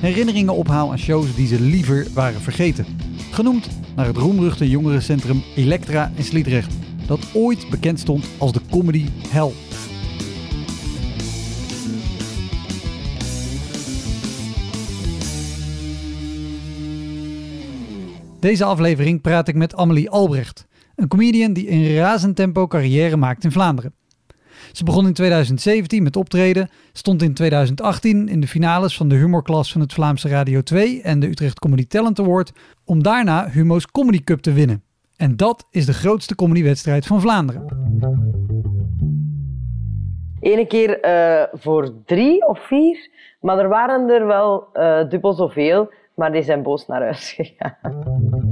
herinneringen ophaal aan shows die ze liever waren vergeten. Genoemd naar het roemruchte jongerencentrum Elektra in Sliedrecht, dat ooit bekend stond als de comedy hell. Deze aflevering praat ik met Amelie Albrecht, een comedian die in razend tempo carrière maakt in Vlaanderen. Ze begon in 2017 met optreden, stond in 2018 in de finales van de humorklas van het Vlaamse Radio 2 en de Utrecht Comedy Talent Award, om daarna Humo's Comedy Cup te winnen. En dat is de grootste comedywedstrijd van Vlaanderen. Ene keer uh, voor drie of vier, maar er waren er wel uh, dubbel zoveel, maar die zijn boos naar huis gegaan.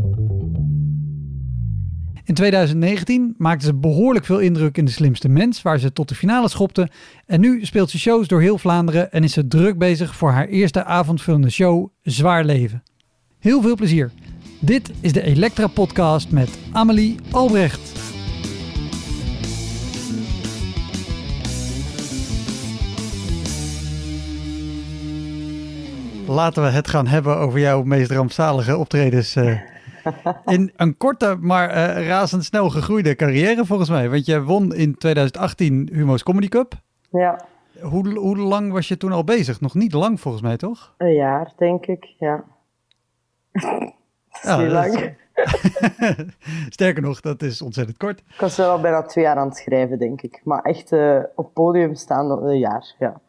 In 2019 maakte ze behoorlijk veel indruk in De Slimste Mens, waar ze tot de finale schopte. En nu speelt ze shows door heel Vlaanderen en is ze druk bezig voor haar eerste avondvullende show Zwaar Leven. Heel veel plezier. Dit is de Elektra Podcast met Amelie Albrecht. Laten we het gaan hebben over jouw meest rampzalige optredens. Uh, in een korte, maar uh, razendsnel gegroeide carrière volgens mij. Want je won in 2018 Humo's Comedy Cup. Ja. Hoe, hoe lang was je toen al bezig? Nog niet lang volgens mij, toch? Een jaar, denk ik, ja. ja niet lang. Sterker nog, dat is ontzettend kort. Ik was wel bijna twee jaar aan het schrijven, denk ik. Maar echt uh, op podium staan een jaar, ja.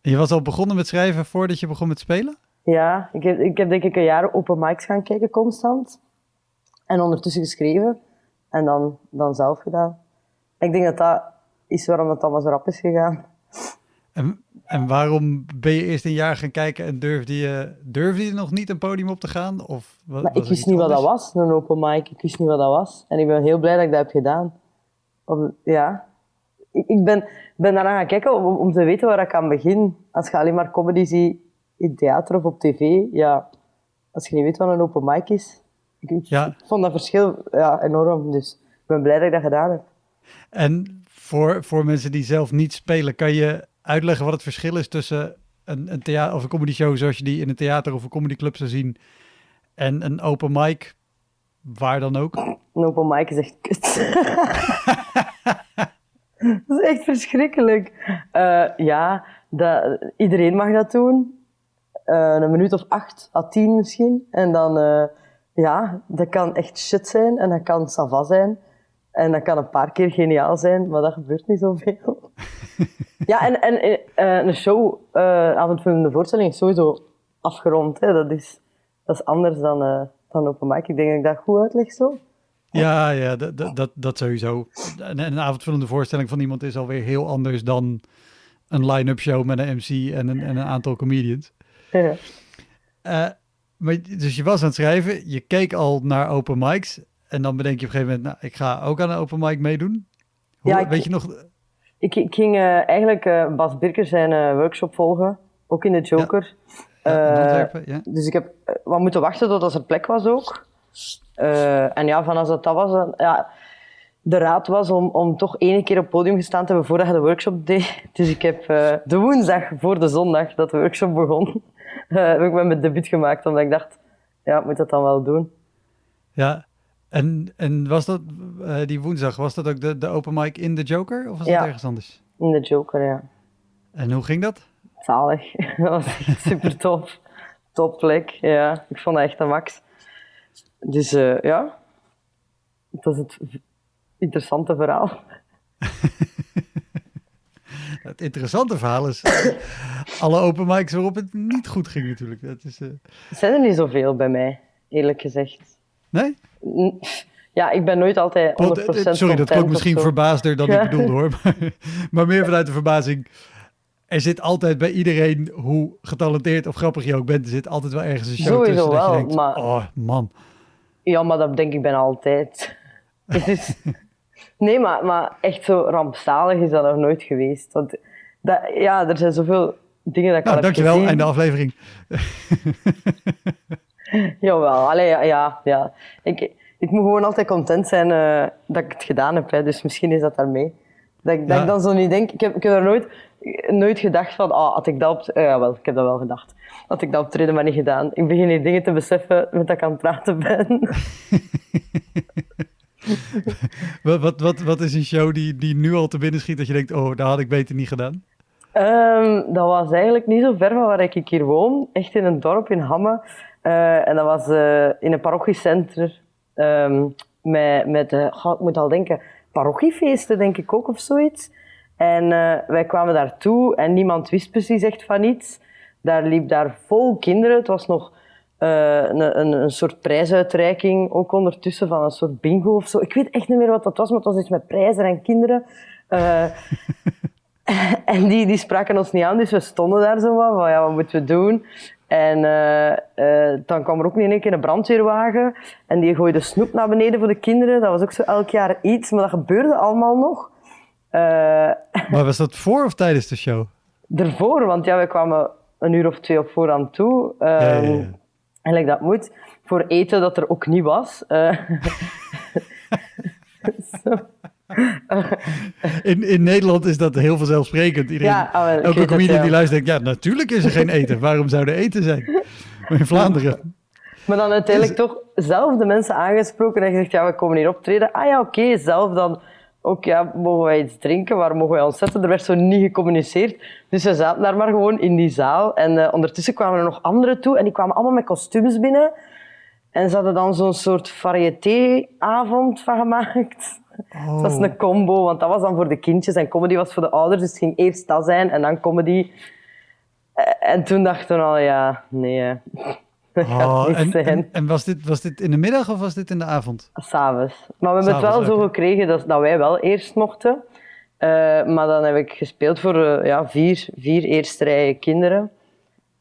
Je was al begonnen met schrijven voordat je begon met spelen? Ja, ik heb, ik heb denk ik een jaar open mics gaan kijken constant. En ondertussen geschreven. En dan, dan zelf gedaan. Ik denk dat dat is waarom het allemaal zo rap is gegaan. En, en waarom ben je eerst een jaar gaan kijken en durfde je, durfde je nog niet een podium op te gaan? Of wat, maar ik wist niet wat dat was, een open mic. Ik wist niet wat dat was. En ik ben heel blij dat ik dat heb gedaan. Om, ja. Ik, ik ben, ben daarna gaan kijken om, om te weten waar ik aan begin. Als je alleen maar comedy ziet in theater of op tv, ja, als je niet weet wat een open mic is, ik, ja. vond dat verschil ja, enorm. Dus ik ben blij dat ik dat gedaan heb. En voor, voor mensen die zelf niet spelen, kan je uitleggen wat het verschil is tussen een, een theater of een comedy show zoals je die in een theater of een comedyclub zou zien en een open mic, waar dan ook? Een open mic is echt kut. dat is echt verschrikkelijk. Uh, ja, dat, iedereen mag dat doen. Uh, een minuut of acht à tien misschien. En dan, uh, ja, dat kan echt shit zijn en dat kan sava zijn. En dat kan een paar keer geniaal zijn, maar dat gebeurt niet zoveel. ja, en, en uh, een show, avondvullende voorstelling, is sowieso afgerond. Hè. Dat, is, dat is anders dan, dan open mic. Ik denk dat ik dat goed uitleg zo. Ja, ja dat, dat, dat sowieso. Een, een avondvullende voorstelling van iemand is alweer heel anders dan een line-up show met een MC en een, en een aantal comedians. Ja. Uh, maar, dus je was aan het schrijven, je keek al naar open mics en dan bedenk je op een gegeven moment, nou, ik ga ook aan een open mic meedoen. Hoe, ja, ik, weet je nog? Ik, ik ging uh, eigenlijk uh, Bas Birker zijn workshop volgen, ook in de Joker. Ja. Ja, dus ik heb wat moeten wachten tot er plek was ook. en ja, van als dat dat was, ja, de raad was om, om toch één keer op het podium gestaan te hebben voordat je de workshop deed. Dus ik heb de woensdag voor de zondag dat de workshop begon, heb ik met mijn debuut gemaakt, omdat ik dacht, ja, ik moet dat dan wel doen. Ja, en, en was dat uh, die woensdag, was dat ook de, de open mic in de Joker of was ja, dat ergens anders? in de Joker, ja. En hoe ging dat? Zalig. dat was super tof. Top plek, ja. Ik vond dat echt een max. Dus uh, ja, dat is het interessante verhaal. Het interessante verhaal is alle open mics waarop het niet goed ging natuurlijk. Dat is, eh, Er zijn er niet zoveel bij mij, eerlijk gezegd. Nee? N- Ja, ik ben nooit altijd 100% Want, eh, Sorry, dat klonk misschien verbaasder dan Ja. ik bedoelde hoor. Maar, maar meer vanuit de verbazing. Er zit altijd bij iedereen, hoe getalenteerd of grappig je ook bent, er zit altijd wel ergens een show Sowieso tussen dat je wel, denkt, maar- oh man. Ja, maar dat denk ik bijna altijd. Het is... Nee, maar, maar echt zo rampzalig is dat nog nooit geweest. Want dat, ja, er zijn zoveel dingen dat ik Nou, al dankjewel. gezien. Einde aflevering. Jawel, allee, ja, ja, ja. Ik, ik moet gewoon altijd content zijn eh, dat ik het gedaan heb. Hè. Dus misschien is dat daarmee. Dat, ik- dat Ja. ik dan zo niet denk... Ik heb, ik heb er nooit, nooit gedacht van... Ah, had ik dat op... eh, ja, wel, ik heb dat wel gedacht. Had ik dat optreden maar niet gedaan. Ik begin hier dingen te beseffen met dat ik aan het praten ben. Wat, wat, wat, is een show die, die nu al te binnen schiet dat je denkt, oh, dat had ik beter niet gedaan? Ehm, dat was eigenlijk niet zo ver van waar ik hier woon. Echt in een dorp in Hamme. Eh, en dat was eh, in een parochiecentrum. ehm, met, met eh, ik moet al denken, parochiefeesten denk ik ook of zoiets. En wij kwamen daartoe en niemand wist precies echt van iets. Daar liep daar vol kinderen. Het was nog eh, een, een, een soort prijsuitreiking, ook ondertussen van een soort bingo of zo. Ik weet echt niet meer wat dat was, maar het was iets met prijzen en kinderen. Eh, en die, die spraken ons niet aan, dus we stonden daar zo wat van, ja, wat moeten we doen? En eh, dan kwam er ook in één keer een brandweerwagen en die gooide snoep naar beneden voor de kinderen. Dat was ook zo elk jaar iets, maar dat gebeurde allemaal nog. Maar was dat voor of tijdens de show? ervoor, want ja, we kwamen een uur of twee op voorhand toe. Ja, ja, Ehm, ja. En like dat moet. Voor eten dat er ook niet was. Eh. In, in Nederland is dat heel vanzelfsprekend. Iedereen, Ja, ik elke comedian die luistert denkt, ja, natuurlijk is er geen eten. Waarom zou er eten zijn? Maar in Vlaanderen. Maar dan uiteindelijk toch zelf de mensen aangesproken en gezegd, ja, we komen hier optreden. Ah ja, oké, zelf dan ook, ja, mogen wij iets drinken? Waar mogen wij ons zetten? Er werd zo niet gecommuniceerd. Dus we zaten daar maar gewoon in die zaal. En eh, ondertussen kwamen er nog anderen toe en die kwamen allemaal met kostuums binnen. En ze hadden dan zo'n soort variété-avond van gemaakt. Oh. Dat is een combo, want dat was dan voor de kindjes en comedy was voor de ouders. Dus het ging eerst dat zijn en dan comedy. Eh, En toen dachten we al, ja, nee, hè. Oh, en, en, en was, dit, was dit in de middag of was dit in de avond? S'avonds. Maar we hebben het wel zo gekregen dat, dat wij wel eerst mochten. Eh, maar dan heb ik gespeeld voor eh, ja, vier, vier eerste rijen kinderen.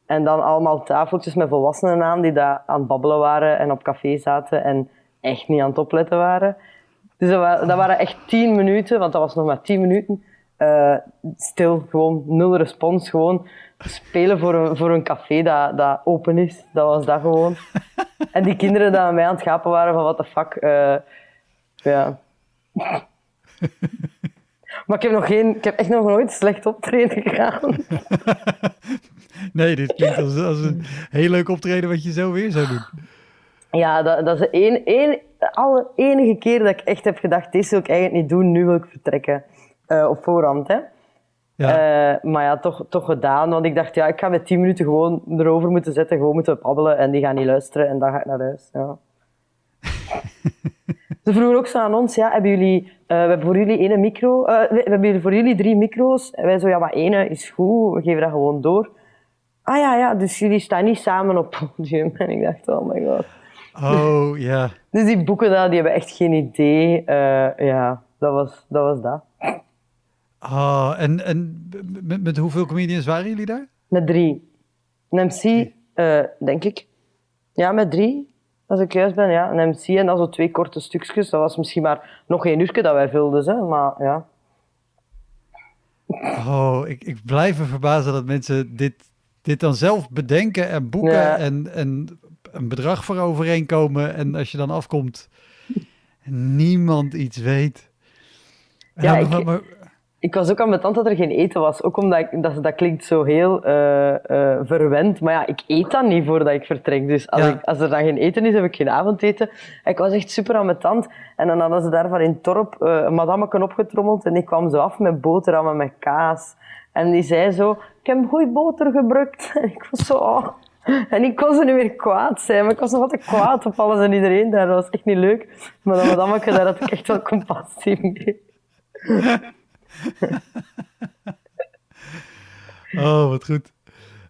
En dan allemaal tafeltjes met volwassenen aan die daar aan het babbelen waren en op café zaten en echt niet aan het opletten waren. Dus dat, wa- dat waren echt tien minuten, want dat was nog maar tien minuten. eh, stil, gewoon nul respons. Gewoon spelen voor een, voor een café dat, dat open is. Dat was dat gewoon. En die kinderen die aan mij aan het gapen waren van what the fuck. eh, ja. Maar ik heb, nog geen, ik heb echt nog nooit slecht optreden gedaan. Nee, dit klinkt als, als een heel leuk optreden wat je zo weer zou doen. Ja, dat, dat is de de alle enige keer dat ik echt heb gedacht, dit wil ik eigenlijk niet doen, nu wil ik vertrekken. Eh, op voorhand, hè. Ja. Eh, maar ja, toch, toch gedaan. Want ik dacht, ja, ik ga met tien minuten gewoon erover moeten zetten, gewoon moeten babbelen en die gaan niet luisteren en dan ga ik naar huis. Ja. Ze vroegen ook zo aan ons, ja, hebben jullie, eh, we hebben voor jullie één micro, eh, we, we hebben hier voor jullie drie micro's. En wij zo, ja, maar één is goed, we geven dat gewoon door. Ah ja, ja, dus jullie staan niet samen op het podium. En ik dacht, oh my god. Oh, ja. Dus die boeken daar, die hebben echt geen idee. Ja, dat was dat. Was dat. Oh, en en met, met hoeveel comedians waren jullie daar? Met drie. Een MC, eh, denk ik. Ja, met drie. Als ik juist ben, ja. Een MC en dan zo twee korte stukjes. Dat was misschien maar nog geen uurtje dat wij vulden, hè. Maar ja. Oh, ik, ik blijf me verbazen dat mensen dit, dit dan zelf bedenken en boeken Ja. en, en een bedrag voor overeenkomen. En als je dan afkomt, niemand iets weet. En Ja, ik- maar- Ik was ook aan mijn tante dat er geen eten was. Ook omdat ik, dat, dat klinkt zo heel eh, eh, verwend. Maar ja, ik eet dan niet voordat ik vertrek. Dus als, Ja. ik, als er dan geen eten is, heb ik geen avondeten. En ik was echt super aan mijn tand. En dan hadden ze daar van in het dorp eh, een madameken opgetrommeld. En ik kwam zo af met boterhammen met kaas. En die zei zo, ik heb goeie boter gebruikt. En ik was zo, oh. En ik kon ze niet meer kwaad zijn, maar ik was nog altijd kwaad op alles en iedereen daar. Dat was echt niet leuk. Maar dan madameke, daar had ik echt wel compassie mee. Oh, wat goed.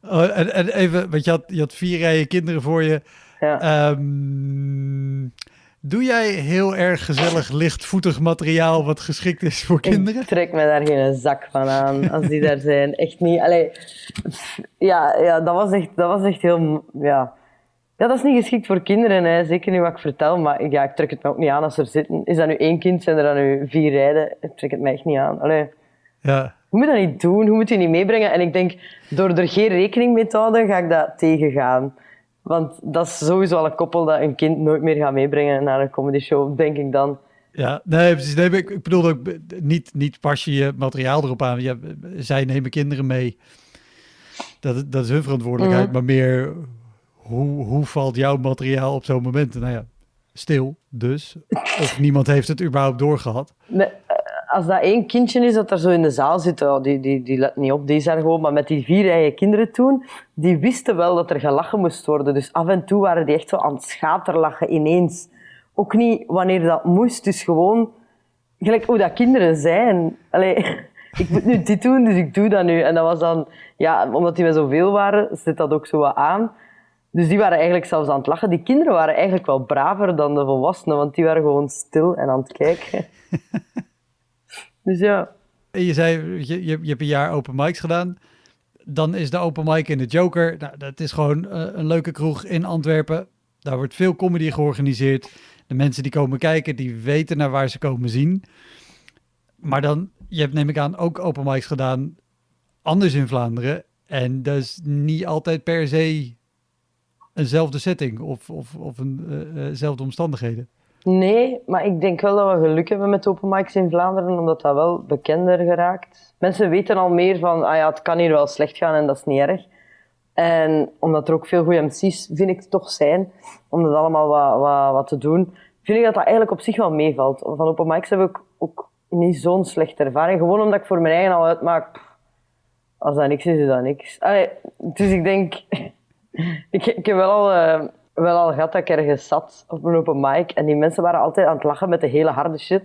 Oh, en, en even, want je had, je had vier rijen kinderen voor je. Ja. Ehm, doe jij heel erg gezellig lichtvoetig materiaal wat geschikt is voor kinderen? Ik trek me daar geen zak van aan als die daar zijn. Echt niet. Allee, ja, ja dat, was echt, dat was echt heel. Ja. Ja, dat is niet geschikt voor kinderen. Hè. Zeker niet wat ik vertel. Maar ja, ik trek het me ook niet aan als er zitten. Is dat nu één kind, zijn er dan nu vier rijden? Ik trek het me echt niet aan. Allee. Ja, Je moet dat niet doen, je moet je niet meebrengen. En ik denk, door er geen rekening mee te houden, ga ik dat tegengaan. Want dat is sowieso al een koppel dat een kind nooit meer gaat meebrengen naar een comedy show, denk ik dan. ja. Nee, precies. Nee, ik, bedoel ook niet, niet pas je je materiaal erop aan. Ja, zij nemen kinderen mee. Dat, dat is hun verantwoordelijkheid. Mhm. Maar meer, hoe, hoe valt jouw materiaal op zo'n moment? Nou ja, stil dus. Of niemand heeft het überhaupt doorgehad. Nee, eh, als dat één kindje is dat er zo in de zaal zit, die, die, die let niet op, die is daar gewoon. Maar met die vier eigen kinderen toen, die wisten wel dat er gelachen moest worden. Dus af en toe waren die echt zo aan het schaterlachen ineens. Ook niet wanneer dat moest, dus gewoon gelijk hoe dat kinderen zijn. Allee, ik moet nu dit doen, dus ik doe dat nu. En dat was dan, ja, omdat die met zoveel waren, zit dat ook zo wat aan. Dus die waren eigenlijk zelfs aan het lachen. Die kinderen waren eigenlijk wel braver dan de volwassenen, want die waren gewoon stil en aan het kijken. dus ja. En Je zei, je, je, je hebt een jaar open mics gedaan. Dan is de open mic in de Joker. Nou, dat is gewoon eh, een leuke kroeg in Antwerpen. Daar wordt veel comedy georganiseerd. De mensen die komen kijken, die weten naar waar ze komen zien. Maar dan, je hebt neem ik aan ook open mics gedaan anders in Vlaanderen. En dat is niet altijd per se eenzelfde setting of, of, of een, eh, eh, omstandigheden. Nee, maar ik denk wel dat we geluk hebben met open mics in Vlaanderen, omdat dat wel bekender geraakt. Mensen weten al meer van, ah ja, het kan hier wel slecht gaan en dat is niet erg. En omdat er ook veel goede MC's, vind ik, toch zijn, om dat allemaal wat, wat, wat te doen, vind ik dat dat eigenlijk op zich wel meevalt. Van open mics heb ik ook niet zo'n slechte ervaring. Gewoon omdat ik voor mijn eigen al uitmaak, als dat niks is, is dat niks. Dus ik denk, ik, ik heb wel al, eh, wel al gehad dat ik ergens zat op een open mic en die mensen waren altijd aan het lachen met de hele harde shit.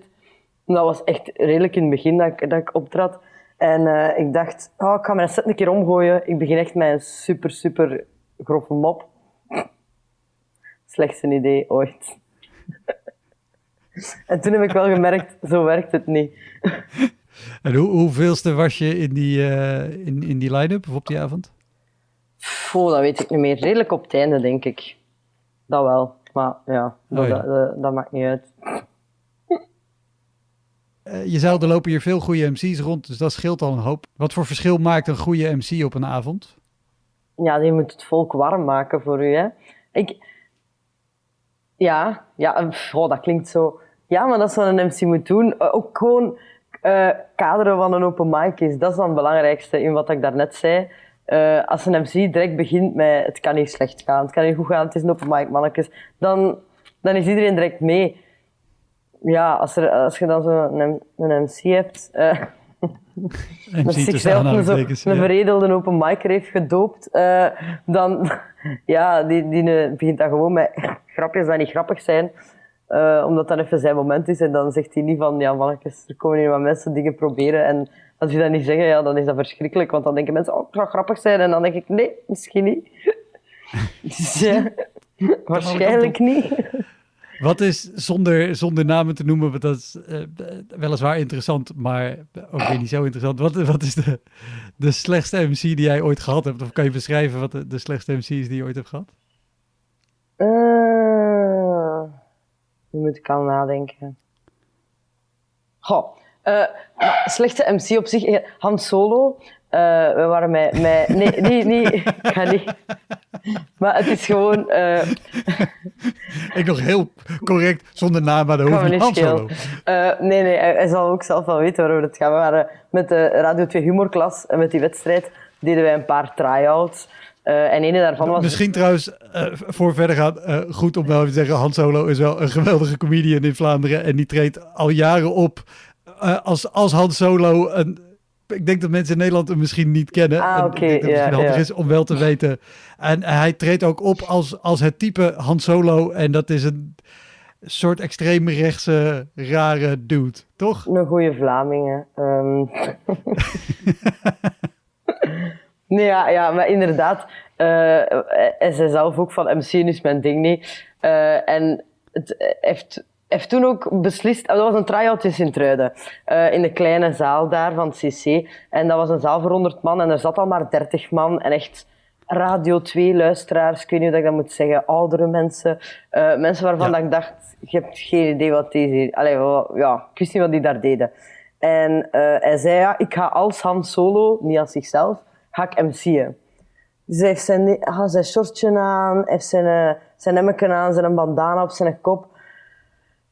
En dat was echt redelijk in het begin dat ik, dat ik optrad. En eh, ik dacht, oh, ik ga mijn set een keer omgooien. Ik begin echt met een super, super grove mop. Slechtste idee ooit. en toen heb ik wel gemerkt, zo werkt het niet. En hoe, hoeveelste was je in die, eh, in, in die line-up of op die avond? Dat weet ik niet meer. Redelijk op het einde, denk ik. Dat wel. Maar ja, dat, Oh ja. Dat, dat- dat maakt niet uit. Eh, je al, er lopen hier veel goede MC's rond, dus dat scheelt al een hoop. Wat voor verschil maakt een goede MC op een avond? Ja, die moet het volk warm maken voor u, hè. Ik... Ja, ja, oh, dat klinkt zo... Ja, maar dat is wat een MC moet doen. Eh, Ook gewoon eh, kaderen van een open mic is. Dat is dan het belangrijkste in wat ik daarnet zei. Eh, als een MC direct begint met het kan niet slecht gaan, het kan niet goed gaan, het is een open mic, mannetjes, dan, dan is iedereen direct mee. Ja, als, er, als je dan zo een, een MC hebt... eh, dat tussen zichzelf een, zo, een veredelde open micer heeft gedoopt, eh, dan ja, die, die eh, begint dan gewoon met grapjes die niet grappig zijn, eh, omdat dat even zijn moment is. En dan zegt hij niet van, ja mannetjes, er komen hier wat mensen dingen proberen. En als die dat niet zeggen, ja, dan is dat verschrikkelijk, want dan denken mensen, oh, het zou grappig zijn. En dan denk ik, nee, misschien niet. dus ja, waarschijnlijk niet. Wat is, zonder, zonder namen te noemen, want dat is eh, weliswaar interessant, maar ook weer niet zo interessant. Wat, wat is de, de slechtste MC die jij ooit gehad hebt? Of kan je beschrijven wat de, de slechtste MC is die je ooit hebt gehad? Eh, nu moet ik al nadenken. Goh, maar slechte MC op zich, eh, Han Solo. eh, we waren met, met nee, nee, nee, ik ga niet. Maar het is gewoon, Ik nog heel correct, zonder naam, maar dat kan hoeft me niet. niet Han Solo. nee, nee, hij, hij zal ook zelf wel weten waarover het gaat. We waren met de Radio 2 humorklas en met die wedstrijd deden wij een paar try-outs. En een daarvan was... Misschien trouwens, voor verder gaan, goed om wel even te zeggen, Han Solo is wel een geweldige comedian in Vlaanderen en die treedt al jaren op eh, als, als Han Solo een ik denk dat mensen in Nederland hem misschien niet kennen. Ah, En ik denk dat het handig is om wel te weten. En hij treedt ook op als, als het type Han Solo. En dat is een soort extreemrechtse, rare dude, toch? Een goede Vlamingen. Ehm. nee, ja, ja, maar inderdaad. eh hij zei zelf ook van MC is mijn ding niet. Eh, en het heeft, heeft toen ook beslist... Dat was een try-out in Sint-Truiden. eh, in de kleine zaal daar van het CC. En dat was een zaal voor 100 man. En er zat al maar 30 man. En echt... Radio 2 luisteraars, ik weet niet hoe ik dat moet zeggen, oudere mensen, eh, mensen waarvan Ja. dat ik dacht, je hebt geen idee wat deze, allee, wat- ja, ik wist niet wat die daar deden. En eh, hij zei, ja, ik ga als Han Solo, niet als zichzelf, ga ik MC'en. Dus hij heeft zijn, had zijn shortje aan, heeft zijn, zijn hemmeken aan, zijn bandana op zijn kop.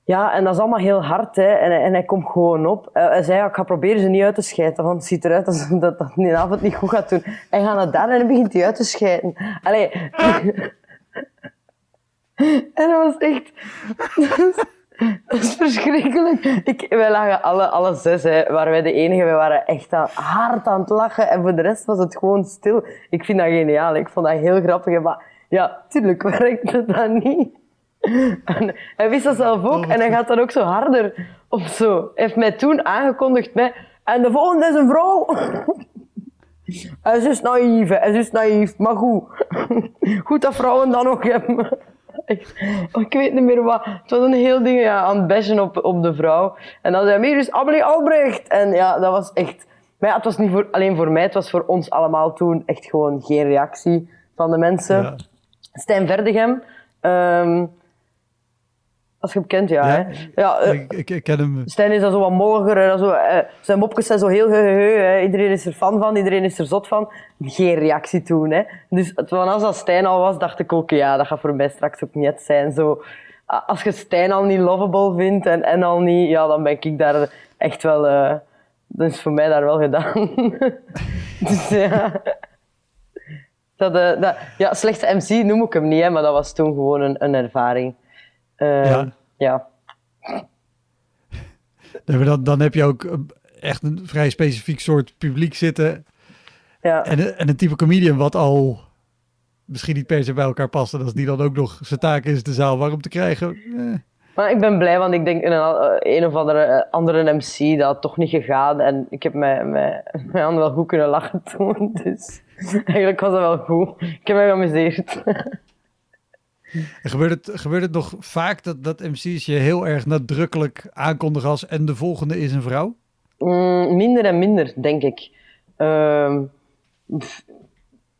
Ja, en dat is allemaal heel hard, hè. En, en hij komt gewoon op. Eh, hij zei, ja, ik ga proberen ze niet uit te schijten, want het ziet eruit alsof dat, dat die avond niet goed gaat doen. Hij gaat naar daar en begint hij uit te schijten. Allee. en dat was echt... Dat is verschrikkelijk. Ik, wij lagen alle, alle zes, hè, waren wij de enige. Wij waren echt aan, hard aan het lachen. En voor de rest was het gewoon stil. Ik vind dat geniaal. Ik vond dat heel grappig. Maar ja, tuurlijk werkte dat niet. En hij wist dat zelf ook. En hij gaat dan ook zo harder of zo. Hij heeft mij toen aangekondigd bij... En de volgende is een vrouw. Hij is dus naïef, hij is dus naïef. Maar goed. Goed dat vrouwen dat nog hebben. Ik weet niet meer wat. Het was een heel ding ja, aan het bashen op, op de vrouw. En dan zei hij, hier is Amelie Albrecht. En ja, dat was echt... Maar ja, het was niet voor, alleen voor mij, het was voor ons allemaal toen echt gewoon geen reactie van de mensen. Ja. Stijn Verdegem. ehm, als je hem kent, ja. Ja, eh, Ik, ik, ik ken hem. Stijn is dan zo wat molliger. En zo, eh, zijn mopjes zijn zo heel heu, heu, heu, hè. Iedereen is er fan van, iedereen is er zot van. Geen reactie toen. Hè. Dus vanaf dat Stijn al was, dacht ik ook, ja, dat gaat voor mij straks ook niet zijn. Zo, als je Stijn al niet lovable vindt en, en al niet, ja, dan ben ik daar echt wel... eh dat is voor mij daar wel gedaan. dus ja... Dat, dat, ja, slechte MC noem ik hem niet, hè, maar dat was toen gewoon een, een ervaring. Ja. Ja. Dan, dan heb je ook een- echt een vrij specifiek soort publiek zitten. Ja. En, een- en een type comedian wat al misschien niet per se bij elkaar past. En als die dan ook nog zijn taak is de zaal warm te krijgen. eh. Maar ik ben blij, want ik denk in een, eh, een of andere, eh, andere MC dat toch niet gegaan. En ik heb mij, mij, mij aan wel goed kunnen lachen toen. Dus eigenlijk was dat wel goed. Ik heb mij geamuseerd. En gebeurt, het, gebeurt nog vaak dat, dat MC's je heel erg nadrukkelijk aankondigen als en de volgende is een vrouw? Mm, minder en minder, denk ik. Pff,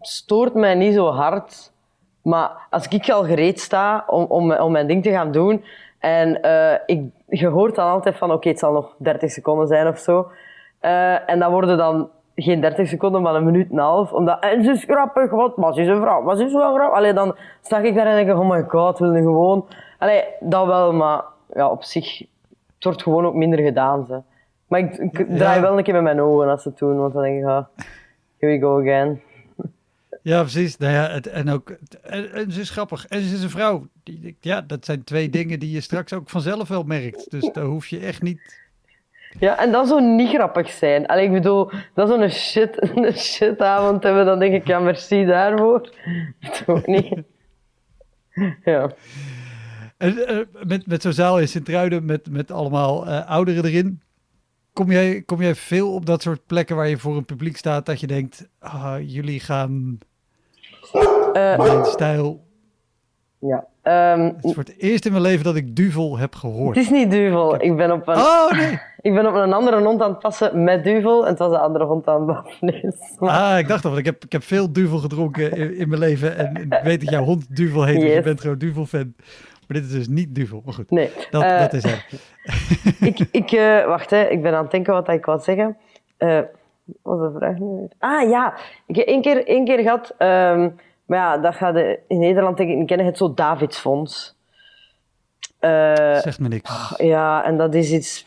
stoort mij niet zo hard. Maar als ik al gereed sta om, om, om mijn ding te gaan doen. En eh, ik, je hoort dan altijd van: oké, het zal nog 30 seconden zijn of zo. Eh, en dan worden dan geen 30 seconden, maar een minuut en een half. Omdat, en ze is grappig, wat, maar ze is een vrouw, maar ze is wel grappig. Allee, dan sta ik daar en denk ik: oh my god, wil je gewoon. Allee, dat wel, maar ja, op zich, het wordt gewoon ook minder gedaan. Ze. Maar ik, ik draai Ja. wel een keer met mijn ogen als ze het doen, want dan denk ik: ah, here we go again. Ja, precies. Nou ja, het, en ook, en, en ze is grappig. En ze is een vrouw. Ja, dat zijn twee dingen die je straks ook vanzelf wel merkt. Dus daar hoef je echt niet. Ja, en dat zou niet grappig zijn. Allee, ik bedoel, dat zo'n shit, een shitavond hebben, dan denk ik, ja, merci daarvoor. Dat ook niet. Ja. En, eh, met, met zo'n zaal in Sint-Truiden met, met allemaal eh, ouderen erin. Kom jij, kom jij veel op dat soort plekken waar je voor een publiek staat dat je denkt, ah, jullie gaan Eh, mijn stijl. Ja. Ehm, Het is voor het eerst in mijn leven dat ik duvel heb gehoord. het is niet duvel. Ik ben, op een, Oh nee! ik ben op een andere hond aan het passen met duvel en het was de andere hond aan het baffen. Dus, maar- Ah, ik dacht al, want ik heb, ik heb veel duvel gedronken in, in mijn leven. En ik weet dat jouw hond duvel heet, dus je Yes. bent gewoon duvel-fan. Maar dit is dus niet duvel. Maar goed, Nee. dat, Eh, dat is het. ik, ik, eh, wacht, hè. ik ben aan het denken wat ik wou zeggen. Eh, wat was de vraag nu weer? Ah ja, ik heb één keer, één keer gehad, ehm, maar ja, dat gaat de- in Nederland denk ik niet kennen, het zo Davidsfonds. Eh, Zegt me niks. ja, en dat is iets.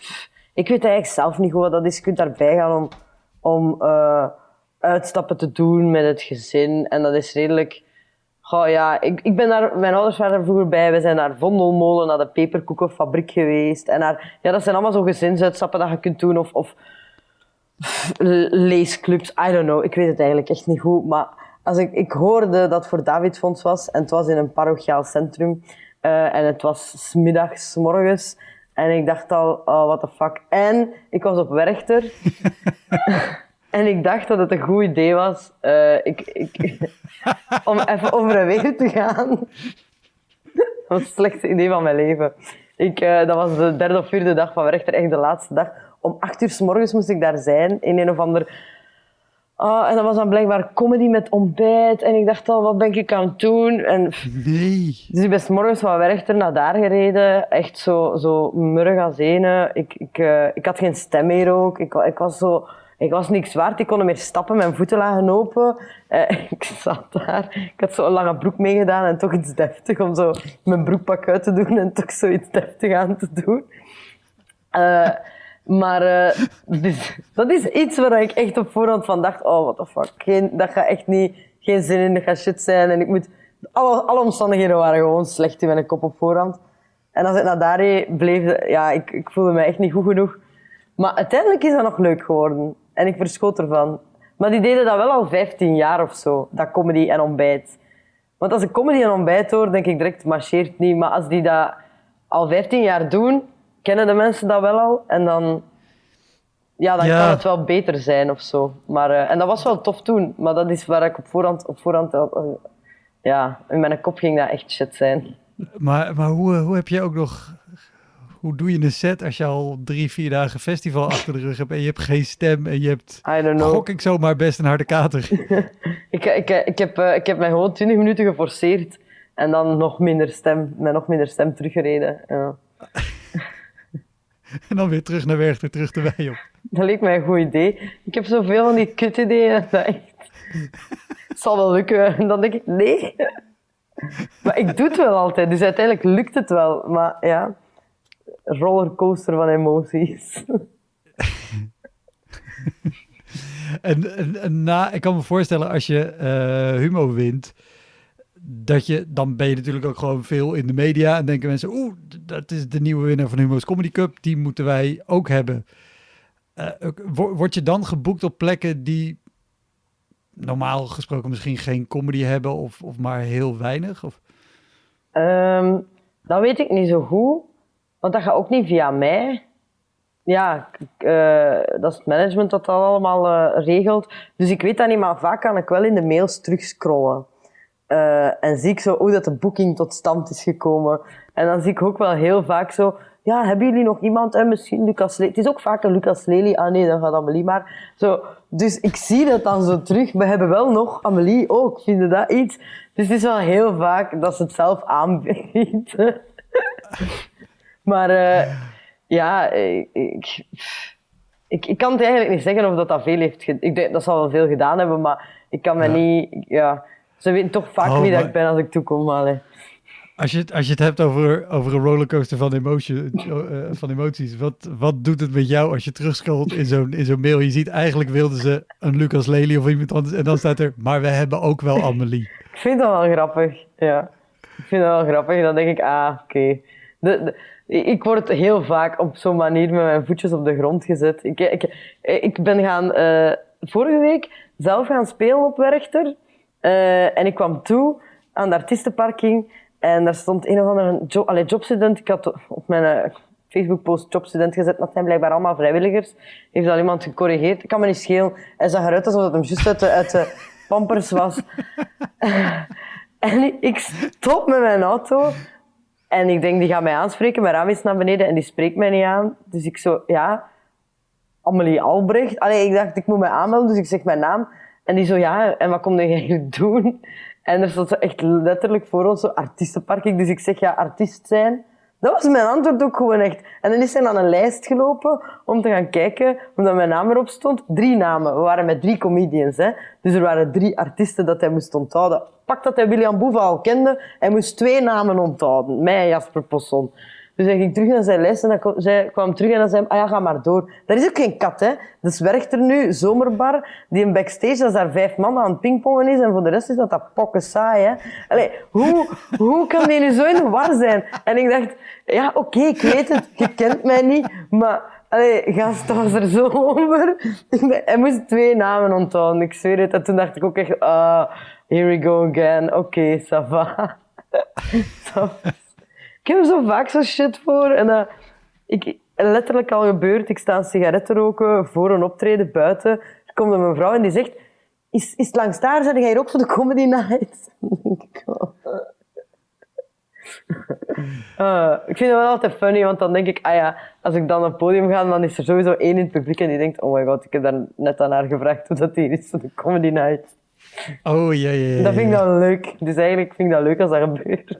Ik weet eigenlijk zelf niet goed wat dat is. Je kunt daarbij gaan om, om eh, uitstappen te doen met het gezin. En dat is redelijk. Goh, ja, ik, ik ben daar, mijn ouders waren er vroeger bij. We zijn naar Vondelmolen, naar de peperkoekenfabriek geweest. En naar, ja, dat zijn allemaal zo gezinsuitstappen dat je kunt doen. Of, of leesclubs, I don't know. Ik weet het eigenlijk echt niet goed. Maar als ik, ik hoorde dat het voor David Fonds was en het was in een parochiaal centrum uh, en het was smiddags, morgens. En ik dacht al, oh, what the fuck. En ik was op Werchter. en ik dacht dat het een goed idee was uh, ik, ik, om even over en weer te gaan. dat was het slechtste idee van mijn leven. Ik, uh, dat was de derde of vierde dag van Werchter, echt de laatste dag. Om acht uur s morgens moest ik daar zijn, in een of ander... Oh, en dat was dan blijkbaar comedy met ontbijt. En ik dacht al, wat ben ik aan het doen? En, nee. Dus ik ben morgens van Werchter naar daar gereden. Echt zo, zo murg als ene. Ik, ik, uh, ik had geen stem meer ook. Ik, ik was zo... Ik was niks waard, ik kon niet meer stappen, mijn voeten lagen open. Uh, ik zat daar, ik had zo'n lange broek meegedaan en toch iets deftig om zo mijn broekpak uit te doen en toch zoiets deftig aan te doen. Uh, maar uh, dus, dat is iets waar ik echt op voorhand van dacht, oh, what the fuck, geen, dat gaat echt niet, geen zin in, dat gaat shit zijn. En ik moet, alle, alle omstandigheden waren gewoon slecht in mijn kop op voorhand. En als ik naar daar bleef, ja, ik, ik voelde me echt niet goed genoeg. Maar uiteindelijk is dat nog leuk geworden. En ik verschoot ervan. Maar die deden dat wel al 15 jaar of zo, dat comedy en ontbijt. Want als ik comedy en ontbijt hoor, denk ik direct, marcheert niet. Maar als die dat al 15 jaar doen, kennen de mensen dat wel al. En dan, ja, dan kan het wel beter zijn of zo. Maar, uh, en dat was wel tof toen. Maar dat is waar ik op voorhand, op voorhand uh, ja, in mijn kop ging dat echt shit zijn. Maar, maar hoe, hoe heb je ook nog hoe doe je een set als je al drie, vier dagen festival achter de rug hebt en je hebt geen stem en je hebt, I don't know. gok ik zomaar best een harde kater. ik, ik, ik, heb, uh, ik heb mij gewoon 20 minuten geforceerd en dan nog minder stem, met nog minder stem teruggereden. Ja. en dan weer terug naar Werchter, terug de wei op. Dat leek mij een goed idee. Ik heb zoveel van die kut ideeën dat echt... Het zal wel lukken. En dan denk ik, nee. Maar ik doe het wel altijd, dus uiteindelijk lukt het wel. Maar ja rollercoaster van emoties. en, en, na, ik kan me voorstellen als je uh, Humo wint, dat je, dan ben je natuurlijk ook gewoon veel in de media en denken mensen, oeh, dat is de nieuwe winnaar van Humo's Comedy Cup, die moeten wij ook hebben. Uh, word je dan geboekt op plekken die normaal gesproken misschien geen comedy hebben of, of maar heel weinig? Of? Um, dat weet ik niet zo goed. Want dat gaat ook niet via mij. Ja, uh, dat is het management dat dat allemaal uh, regelt. Dus ik weet dat niet, maar vaak kan ik wel in de mails terugscrollen. Uh, en zie ik zo hoe dat de boeking tot stand is gekomen. En dan zie ik ook wel heel vaak zo... Ja, hebben jullie nog iemand? En misschien Lucas Lely. Het is ook vaak een Lucas Lely. Ah nee, dan gaat Amelie maar. Zo, dus ik zie dat dan zo terug. We hebben wel nog Amelie ook. Vinden dat iets? Dus het is wel heel vaak dat ze het zelf aanbiedt. Maar uh, ja, ik, ik, ik, kan het eigenlijk niet zeggen of dat dat veel heeft. Ik denk dat zal wel veel gedaan hebben, maar ik kan me niet... Ja, ze weten toch vaak oh, wie dat ik ben als ik toekom. Maar, als je, het, als je het hebt over, over een rollercoaster van, emotie, uh, van emoties, wat, wat doet het met jou als je terugscrollt in zo'n in zo'n mail? Je ziet eigenlijk wilden ze een Lucas Lely of iemand anders en dan staat er, maar we hebben ook wel Amelie. Ik vind dat wel grappig, ja. Ik vind dat wel grappig. Dan denk ik, ah, oké. Okay ik word heel vaak op zo'n manier met mijn voetjes op de grond gezet. Ik, ik, ik ben gaan, uh, vorige week zelf gaan spelen op Werchter. Uh, en ik kwam toe aan de artiestenparking. En daar stond een of andere job, jobstudent. Ik had op mijn uh, Facebook-post jobstudent gezet. Dat zijn blijkbaar allemaal vrijwilligers. Heeft al iemand gecorrigeerd. Ik kan me niet schelen. Hij zag eruit alsof het hem juist uit de pampers was. en ik stop met mijn auto. En ik denk, die gaat mij aanspreken. Mijn raam is naar beneden en die spreekt mij niet aan. Dus ik zo, ja, Amelie Albrecht. Allee, ik dacht, ik moet mij aanmelden, dus ik zeg mijn naam. En die zo, ja, en wat kom je eigenlijk doen? En er stond echt letterlijk voor ons zo artiestenparking. Dus ik zeg, ja, artiest zijn. Dat was mijn antwoord ook gewoon echt. En dan is hij aan een lijst gelopen om te gaan kijken, omdat mijn naam erop stond. Drie namen. We waren met drie comedians, hè. Dus er waren drie artiesten dat hij moest onthouden. Pak dat hij William Boeva al kende, hij moest twee namen onthouden. Mij en Jasper Posson. Dus Dus ging terug naar zijn les en dan kwam, zij kwam terug en dan zei hij, ah ja, ga maar door. Dat is ook geen kat, hè. Dus werkt er nu, zomerbar, die een backstage, als daar vijf man aan het pingpongen is en voor de rest is dat dat pokken saai, hè. Allee, hoe, hoe kan die nu zo in de war zijn? En ik dacht, ja, oké, ik weet het, je kent mij niet, maar... Allee, gast was er zo over. Hij moest twee namen onthouden, ik zweer het. En toen dacht ik ook echt, ah, here we go again. Oké, okay, ça va. ik heb er zo vaak zo shit voor. En uh, ik, letterlijk al gebeurd, ik sta een sigaret te roken voor een optreden buiten. Er komt een mevrouw en die zegt, is, is het langs daar? Zijn jij hier ook voor de comedy night? Uh, ik vind het wel altijd funny, want dan denk ik, ah ja, als ik dan op het podium ga, dan is er sowieso één in het publiek en die denkt, oh my god, ik heb daar net aan haar gevraagd hoe dat hier is voor de comedy night. Oh, ja, ja, ja. Dat vind ik dan leuk. Dus eigenlijk vind ik dat leuk als dat gebeurt.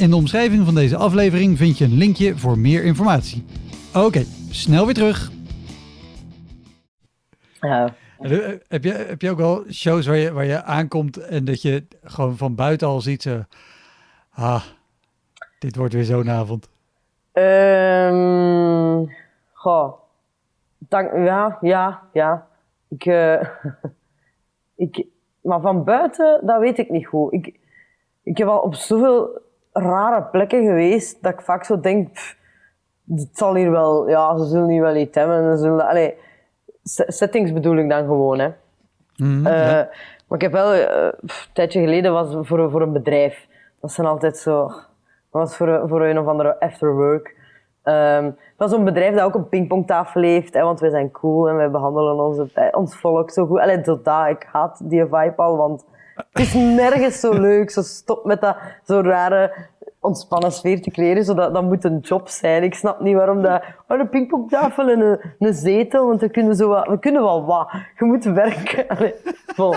In de omschrijving van deze aflevering vind je een linkje voor meer informatie. Oké, snel weer terug. Ja. Heb je, heb je ook al shows waar je, waar je aankomt en dat je gewoon van buiten al ziet, zo, ah, dit wordt weer zo'n avond? Um, goh, dank, ja, ja, ja. Ik, uh, ik, maar van buiten, dat weet ik niet goed. Ik, ik heb al op zoveel rare plekken geweest dat ik vaak zo denk, pff, het zal hier wel, ja, ze zullen hier wel iets hebben. Ze zullen, allez, settings bedoel ik dan gewoon, hè. Mm, uh, ja. Maar ik heb wel, uh, pff, een tijdje geleden was voor, voor een bedrijf. Dat zijn altijd zo, dat was voor, voor een of andere afterwork. Um, van zo'n bedrijf dat ook een pingpongtafel heeft, hè, want wij zijn cool en wij behandelen onze, ons volk zo goed. Allee, tot dat, ik haat die vibe al, want het is nergens zo leuk. Zo stop met dat zo rare ontspannen sfeer te creëren, zodat dat moet een job zijn. Ik snap niet waarom dat, oh, een pingpongtafel en een, een zetel, want we kunnen, zo wat, we kunnen wel wat. Je moet werken. Vol.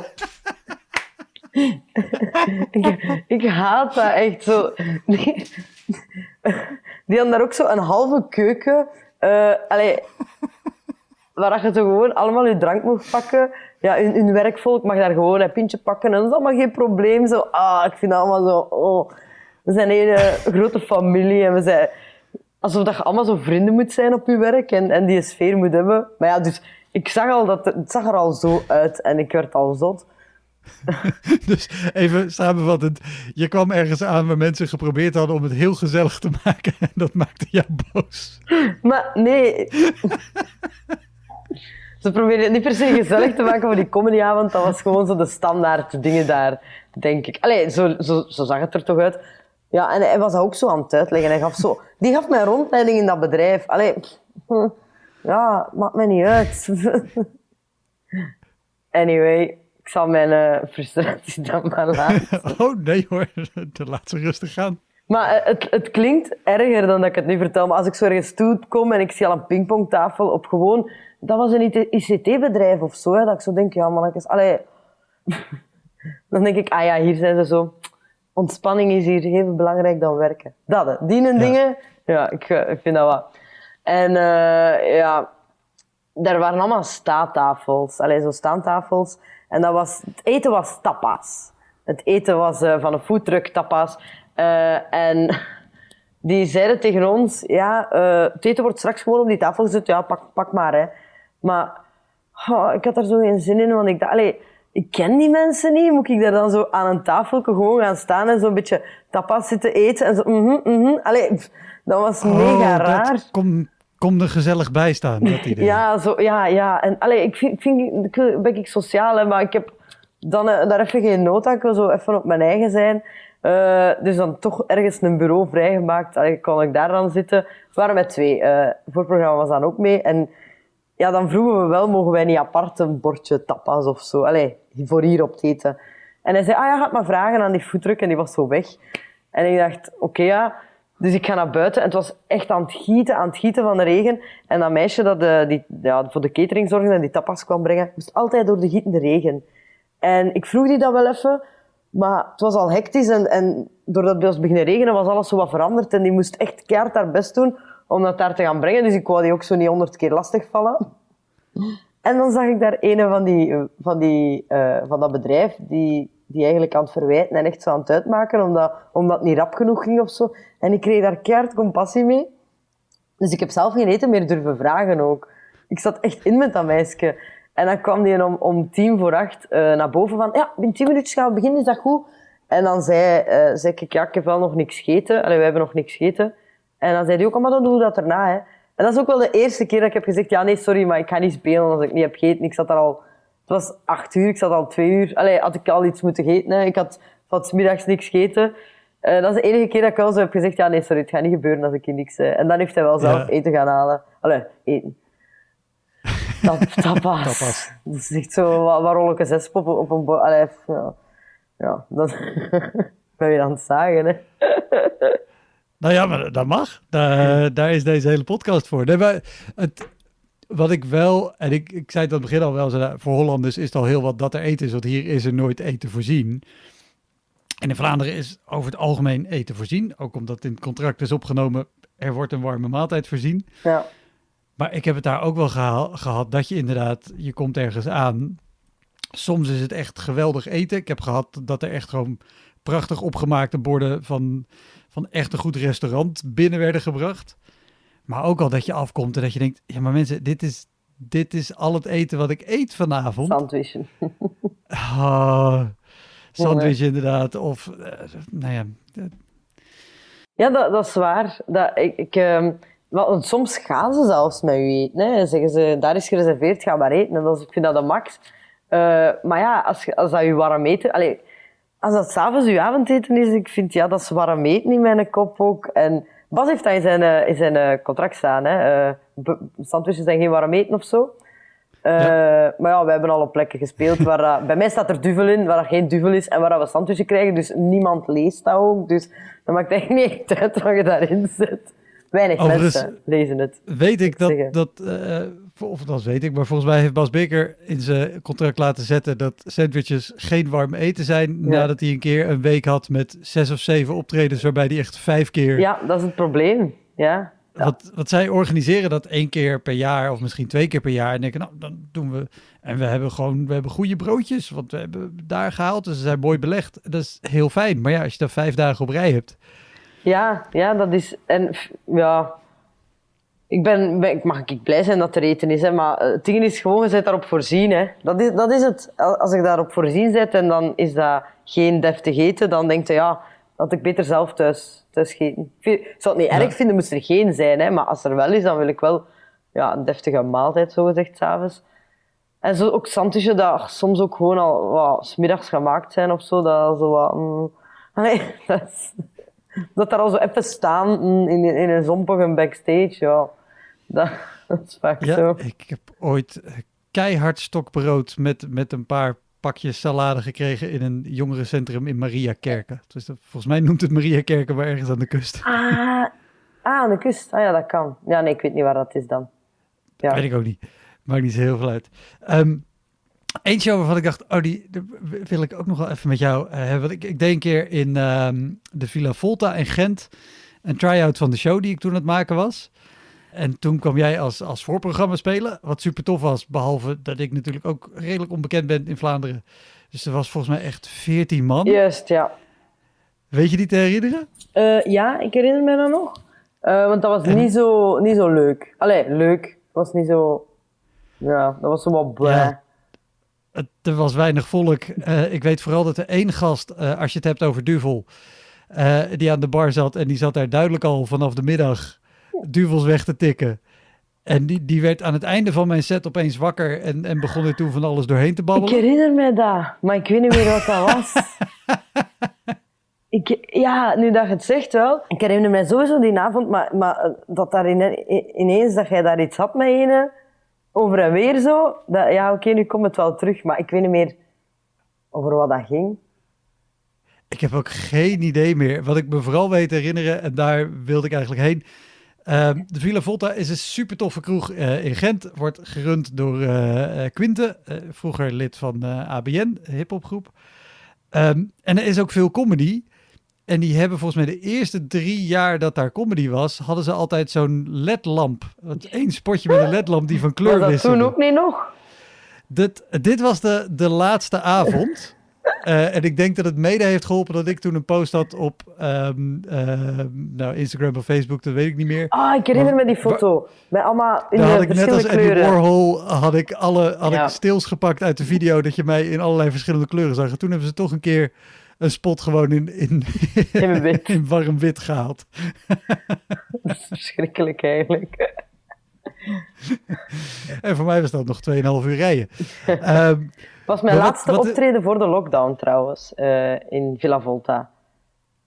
ik, haat dat echt zo. Die, die hadden daar ook zo een halve keuken. Uh, allee, waar je zo gewoon allemaal je drank mocht pakken. Ja, hun, hun werkvolk mag daar gewoon een pintje pakken en dat is allemaal geen probleem. Zo, ah, ik vind allemaal zo, oh. We zijn een hele grote familie en we zijn alsof dat je allemaal zo vrienden moet zijn op je werk en, en die sfeer moet hebben. Maar ja, dus ik zag al dat het, het zag er al zo uit en ik werd al zot. dus even samenvattend. Je kwam ergens aan waar mensen geprobeerd hadden om het heel gezellig te maken. En dat maakte jou boos. Maar nee. Ze probeerden het niet per se gezellig te maken voor die comedyavond. Dat was gewoon zo de standaard dingen daar, denk ik. Allee, zo, zo, zo zag het er toch uit. Ja, en hij was ook zo aan het uitleggen. Hij gaf zo, die gaf mij rondleiding in dat bedrijf. Allee, hm, ja, maakt mij niet uit. anyway, ik zal mijn uh, frustratie dan maar laten. Oh nee hoor, laat ze rustig gaan. Maar uh, het, het klinkt erger dan dat ik het nu vertel. Maar als ik zo ergens toe kom en ik zie al een pingpongtafel op gewoon... Dat was een ICT-bedrijf of zo, hè, dat ik zo denk, ja mannetjes, allee... dan denk ik, ah ja, hier zijn ze zo... Ontspanning is hier even belangrijk dan werken. Dat, hè. die en dingen, ja, ik, uh, ik vind dat wat. En uh, ja, daar waren allemaal staattafels. Allee, zo staantafels. En dat was, het eten was tapas. Het eten was uh, van een foodtruck tapas. Uh, en die zeiden tegen ons, ja, uh, het eten wordt straks gewoon op die tafel gezet. Ja, pak, pak maar, hè. Maar oh, ik had daar zo geen zin in, want ik dacht, allee, ik ken die mensen niet. Moet ik daar dan zo aan een tafel gewoon gaan staan en zo'n beetje tapas zitten eten? En zo, mhm, mm mhm. Mm allee, dat was oh, mega raar. Kom, kom er gezellig bij staan, dat idee. ja, zo, ja, ja. En allee, ik vind, ik vind, ik ben ik sociaal, hè, maar ik heb dan uh, daar even geen nood aan. Ik wil zo even op mijn eigen zijn. Uh, dus dan toch ergens een bureau vrijgemaakt. Allee, kon ik daar dan zitten. We waren met twee. Uh, voorprogramma was dan ook mee. En ja, dan vroegen we wel, mogen wij niet apart een bordje tapas of zo? Allee, voor hier op het eten. En hij zei, ah ja, ga het maar vragen aan die foodtruck. En die was zo weg. En ik dacht, oké ja. Dus ik ga naar buiten en het was echt aan het gieten, aan het gieten van de regen. En dat meisje dat die, ja, voor de catering zorgde en die tapas kwam brengen, moest altijd door de gietende regen. En ik vroeg die dat wel even, maar het was al hectisch en, en doordat het was beginnen regenen was alles zo wat veranderd. En die moest echt keihard haar best doen om dat daar te gaan brengen. Dus ik wou die ook zo niet honderd keer lastigvallen. En dan zag ik daar een van, die, van, die, uh, van dat bedrijf, die, die eigenlijk aan het verwijten en echt zo aan het uitmaken, omdat, omdat het niet rap genoeg ging of zo. En ik kreeg daar keihard compassie mee. Dus ik heb zelf geen eten meer durven vragen ook. Ik zat echt in met dat meisje. En dan kwam die om, om tien voor acht uh, naar boven van, ja, binnen tien minuutjes gaan we beginnen, is dat goed? En dan zei, uh, zei ik, ja, ik heb wel nog niks gegeten. Allee, we hebben nog niks gegeten. En dan zei hij ook, oh, maar dan doen we dat erna, hè. En dat is ook wel de eerste keer dat ik heb gezegd, ja, nee, sorry, maar ik ga niet spelen als ik niet heb gegeten. Ik zat daar al, het was acht uur, ik zat al twee uur. Allee, had ik al iets moeten eten, hè. Ik had van middags niks gegeten. Uh, dat is de enige keer dat ik wel zo heb gezegd, ja, nee, sorry, het gaat niet gebeuren als ik hier niks... Uh, en dan heeft hij wel zelf ja. eten gaan halen. Allee, eten. Tap, tapas. tapas. Dat is echt zo, wat rol ik een zespop op een... Allee, ja. Ja, dat... ben je aan het zagen, hè. Nou ja, maar dat mag. Daar, daar is deze hele podcast voor. Nee, maar het, wat ik wel, en ik, ik zei het aan het begin al wel, voor Hollanders is het al heel wat dat er eten is, want hier is er nooit eten voorzien. En in Vlaanderen is over het algemeen eten voorzien, ook omdat in het contract is opgenomen, er wordt een warme maaltijd voorzien. Ja. Maar ik heb het daar ook wel gehad dat je inderdaad, je komt ergens aan. Soms is het echt geweldig eten. Ik heb gehad dat er echt gewoon prachtig opgemaakte borden van van echt een goed restaurant binnen werden gebracht. Maar ook al dat je afkomt en dat je denkt, ja maar mensen, dit is, dit is al het eten wat ik eet vanavond. Sandwichen. oh, sandwich inderdaad. Of, uh, nou ja. Ja, dat, dat is waar. Dat, ik, ik, uh, want soms gaan ze zelfs met u eten. Hè. Zeggen ze, daar is gereserveerd, ga maar eten. En dat is, ik vind dat de max. Uh, maar ja, als, als dat je warm eten... Allez, als dat s'avonds uw avondeten is, ik vind ja, dat is warm eten in mijn kop ook. En Bas heeft dat in zijn, uh, in zijn uh, contract staan. Hè. Uh, sandwiches zijn geen warm eten of zo. Ja. Maar ja, we hebben al op plekken gespeeld waar bij mij staat er duvel in, waar er geen duvel is en waar we sandwiches krijgen. Dus niemand leest dat ook. Dus dat maakt echt niet echt uit wat je daarin zet. Weinig mensen lezen het. Weet ik dat, dat of dat weet ik, maar volgens mij heeft Bas Beker in zijn contract laten zetten dat sandwiches geen warm eten zijn. Nadat hij een keer een week had met zes of zeven optredens waarbij hij echt vijf keer... Ja, dat is het probleem. Ja. Wat, wat zij organiseren dat één keer per jaar of misschien twee keer per jaar. En denken, nou, dan doen we... En we hebben gewoon, we hebben goede broodjes, want we hebben daar gehaald. Dus ze zijn mooi belegd. Dat is heel fijn. Maar ja, als je dat vijf dagen op rij hebt... Ja, ja, dat is... En ja, ik ben, ik mag ik blij zijn dat er eten is, hè, maar het ding is gewoon, je bent daarop voorzien. Hè. Dat, is, dat is het. Als ik daarop voorzien zit en dan is dat geen deftig eten, dan denk je, ja, dat ik beter zelf thuis, thuis eten. Ik zou het niet erg vinden, moest er geen zijn, hè, maar als er wel is, dan wil ik wel ja, een deftige maaltijd, zo gezegd, s'avonds. En zo ook sandwiches dat soms ook gewoon al wat, smiddags gemaakt zijn of zo, dat zo wat... Mm, nee, dat, dat daar al zo even staan mm, in, in een zompige backstage, ja. Dat, is vaak ja, zo. Ik heb ooit keihard stokbrood met, met een paar pakjes salade gekregen in een jongerencentrum in Mariakerken. Dus dat, volgens mij noemt het Mariakerken maar ergens aan de kust. Ah, ah, aan de kust. Ah ja, dat kan. Ja, nee, ik weet niet waar dat is dan. Ja. Weet ik ook niet. Maakt niet zo heel veel uit. Um, Eentje waarvan ik dacht, oh, die, wil ik ook nog wel even met jou uh, hebben. Ik, ik deed een keer in um, de Villa Volta in Gent een try-out van de show die ik toen aan het maken was. En toen kwam jij als, als voorprogramma spelen, wat super tof was. Behalve dat ik natuurlijk ook redelijk onbekend ben in Vlaanderen. Dus er was volgens mij echt 14 man. Juist, ja. Weet je die te herinneren? Uh, ja, ik herinner me dat nog. Uh, want dat was niet, zo, niet zo leuk. Allee, leuk. was niet zo... Ja, dat was zo wat blij. Ja, er was weinig volk. Uh, ik weet vooral dat er één gast, als je het hebt over Duvel... die aan de bar zat en die zat daar duidelijk al vanaf de middag duvels weg te tikken. En die, die werd aan het einde van mijn set opeens wakker en, en begon er toen van alles doorheen te babbelen. Ik herinner me dat, maar ik weet niet meer wat dat was. ik, ja, nu dat je het zegt wel. Ik herinner me sowieso die avond, maar, maar dat daar ineens dat jij daar iets had met ene, over en weer zo. Dat, ja, oké, nu komt het wel terug, maar ik weet niet meer over wat dat ging. Ik heb ook geen idee meer. Wat ik me vooral weet te herinneren, en daar wilde ik eigenlijk heen. Ehm, de Villa Volta is een super toffe kroeg eh, in Gent. Wordt gerund door uh, Quinte, vroeger lid van ABN, hip-hopgroep. Um, en er is ook veel comedy. En die hebben volgens mij de eerste drie jaar dat daar comedy was, hadden ze altijd zo'n ledlamp. Eén spotje met een ledlamp die van kleur wisselde. Was dat toen ook niet nog? Dit, dit was de, de laatste avond. Uh, en ik denk dat het mede heeft geholpen dat ik toen een post had op um, uh, nou, Instagram of Facebook, dat weet ik niet meer. Ah, ik herinner me die foto. Met allemaal in de had ik net als. Andy Warhol had ik alle had ja. ik stils gepakt uit de video dat je mij in allerlei verschillende kleuren zag. En toen hebben ze toch een keer een spot gewoon in, in, in, wit. in warm wit gehaald. Dat is verschrikkelijk eigenlijk. en voor mij was dat nog 2,5 uur rijden. um, was mijn laatste wat, optreden voor de lockdown trouwens, uh, in Villa Volta.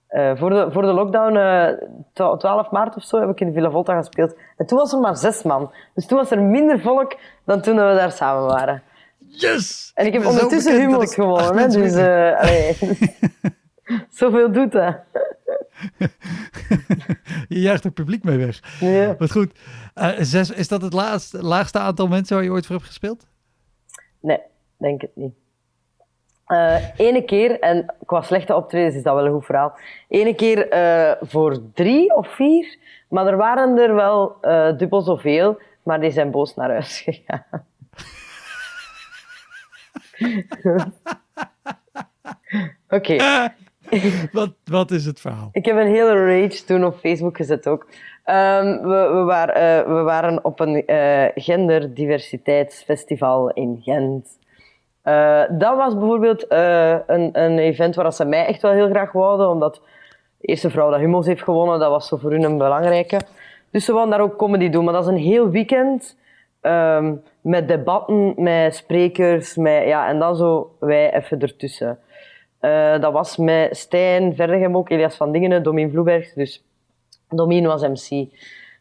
Uh, voor, de, voor de lockdown, uh, 12 maart of zo, heb ik in Villa Volta gespeeld. En toen was er maar zes man. Dus toen was er minder volk dan toen we daar samen waren. Yes! En ik heb ondertussen humors gewonnen, hè, dus zoveel doet dat. je jaagt het publiek mee weg. Ja. Wat goed. Zes, is dat het laagste, laagste aantal mensen waar je ooit voor hebt gespeeld? Nee, denk het niet. Uh, ene keer, en qua slechte optredens is dat wel een goed verhaal. Ene keer uh, voor drie of vier, maar er waren er wel uh, dubbel zoveel, maar die zijn boos naar huis gegaan. Oké. Okay. wat, wat is het verhaal? Ik heb een hele rage toen op Facebook gezet ook. Um, we, we, waren, we waren op een genderdiversiteitsfestival in Gent. Uh, dat was bijvoorbeeld een, een event waar ze mij echt wel heel graag wouden, omdat de eerste vrouw dat Hummels heeft gewonnen, dat was voor hun een belangrijke. Dus ze wouden daar ook comedy doen, maar dat is een heel weekend um, met debatten, met sprekers, met, ja, en dan zo wij even ertussen. Uh, dat was met Stijn Verdegem ook, Elias van Dingenen, Domien Vloeberg. Dus Domien was MC.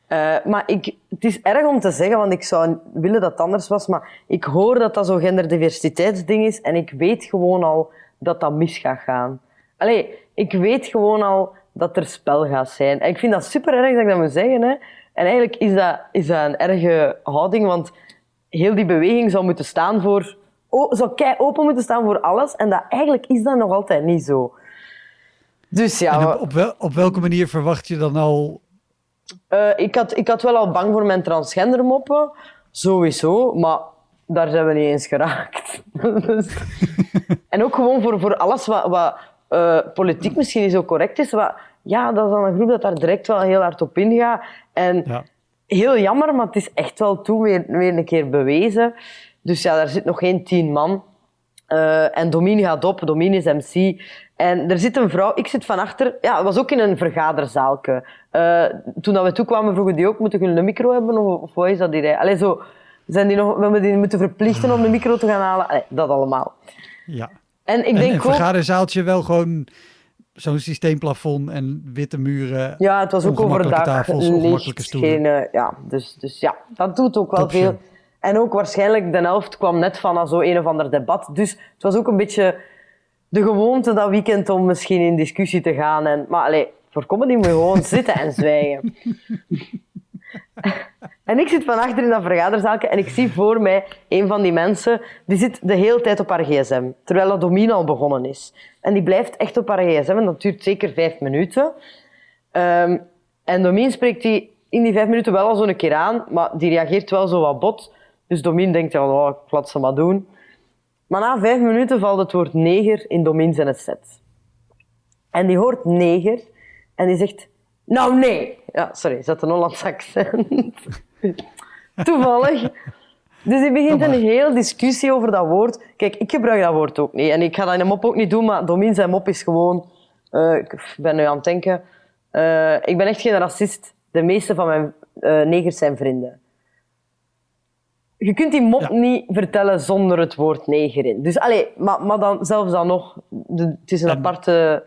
Uh, maar ik, het is erg om te zeggen, want ik zou willen dat het anders was, maar ik hoor dat dat zo'n genderdiversiteitsding is en ik weet gewoon al dat dat mis gaat gaan. Allee, ik weet gewoon al dat er spel gaat zijn. En ik vind dat super erg dat ik dat moet zeggen. Hè. En eigenlijk is dat, is dat een erge houding, want heel die beweging zou moeten staan voor zou kei open moeten staan voor alles. En dat, eigenlijk is dat nog altijd niet zo. Dus ja. Op, op, wel, op, welke manier verwacht je dan al? Uh, ik, had, ik had wel al bang voor mijn transgendermoppen. Sowieso. Maar daar zijn we niet eens geraakt. dus, en ook gewoon voor, voor alles wat, wat uh, politiek misschien niet zo correct is. Wat, ja, dat is dan een groep dat daar direct wel heel hard op ingaat. En ja. heel jammer, maar het is echt wel toen weer, weer een keer bewezen. Dus ja, daar zit nog geen tien man. Uh, en Domine gaat op, Domine is MC. En er zit een vrouw, ik zit van achter, ja, was ook in een vergaderzaalke. Uh, toen dat we toekwamen vroegen die ook, moeten jullie een micro hebben of, of wat is dat hier? Allee, zo, zijn die nog, we hebben die moeten verplichten om de micro te gaan halen. Allee, dat allemaal. Ja. En ik denk een vergaderzaaltje wel gewoon zo'n systeemplafond en witte muren. Ja, het was ook overdag. Tafels, licht, stoelen. Geen, uh, ja, dus, dus ja, dat doet ook wel veel. En ook waarschijnlijk de helft kwam net van zo een of ander debat. Dus het was ook een beetje de gewoonte dat weekend om misschien in discussie te gaan. En, maar allez, voor comedy moet gewoon zitten en zwijgen. en ik zit van achter in dat vergaderzaalje en ik zie voor mij een van die mensen, die zit de hele tijd op haar gsm. Terwijl dat domine al begonnen is. En die blijft echt op haar gsm en dat duurt zeker vijf minuten. Um, en Domien spreekt die in die vijf minuten wel al zo'n keer aan, maar die reageert wel zo wat bot. Dus Domin denkt, ja, oh, ik laat ze maar doen. Maar na vijf minuten valt het woord neger in Domin zijn set. En die hoort neger en die zegt, nou nee. Ja, sorry, zet een Hollands accent. Toevallig. Dus die begint een hele discussie over dat woord. Kijk, ik gebruik dat woord ook niet. En ik ga dat in een mop ook niet doen, maar Domin zijn mop is gewoon... Uh, ik ben nu aan het denken. Uh, ik ben echt geen racist. De meeste van mijn uh, negers zijn vrienden. Je kunt die mop niet vertellen zonder het woord neger in. Dus allee, maar, maar dan, zelfs dan nog, de, het is een en aparte...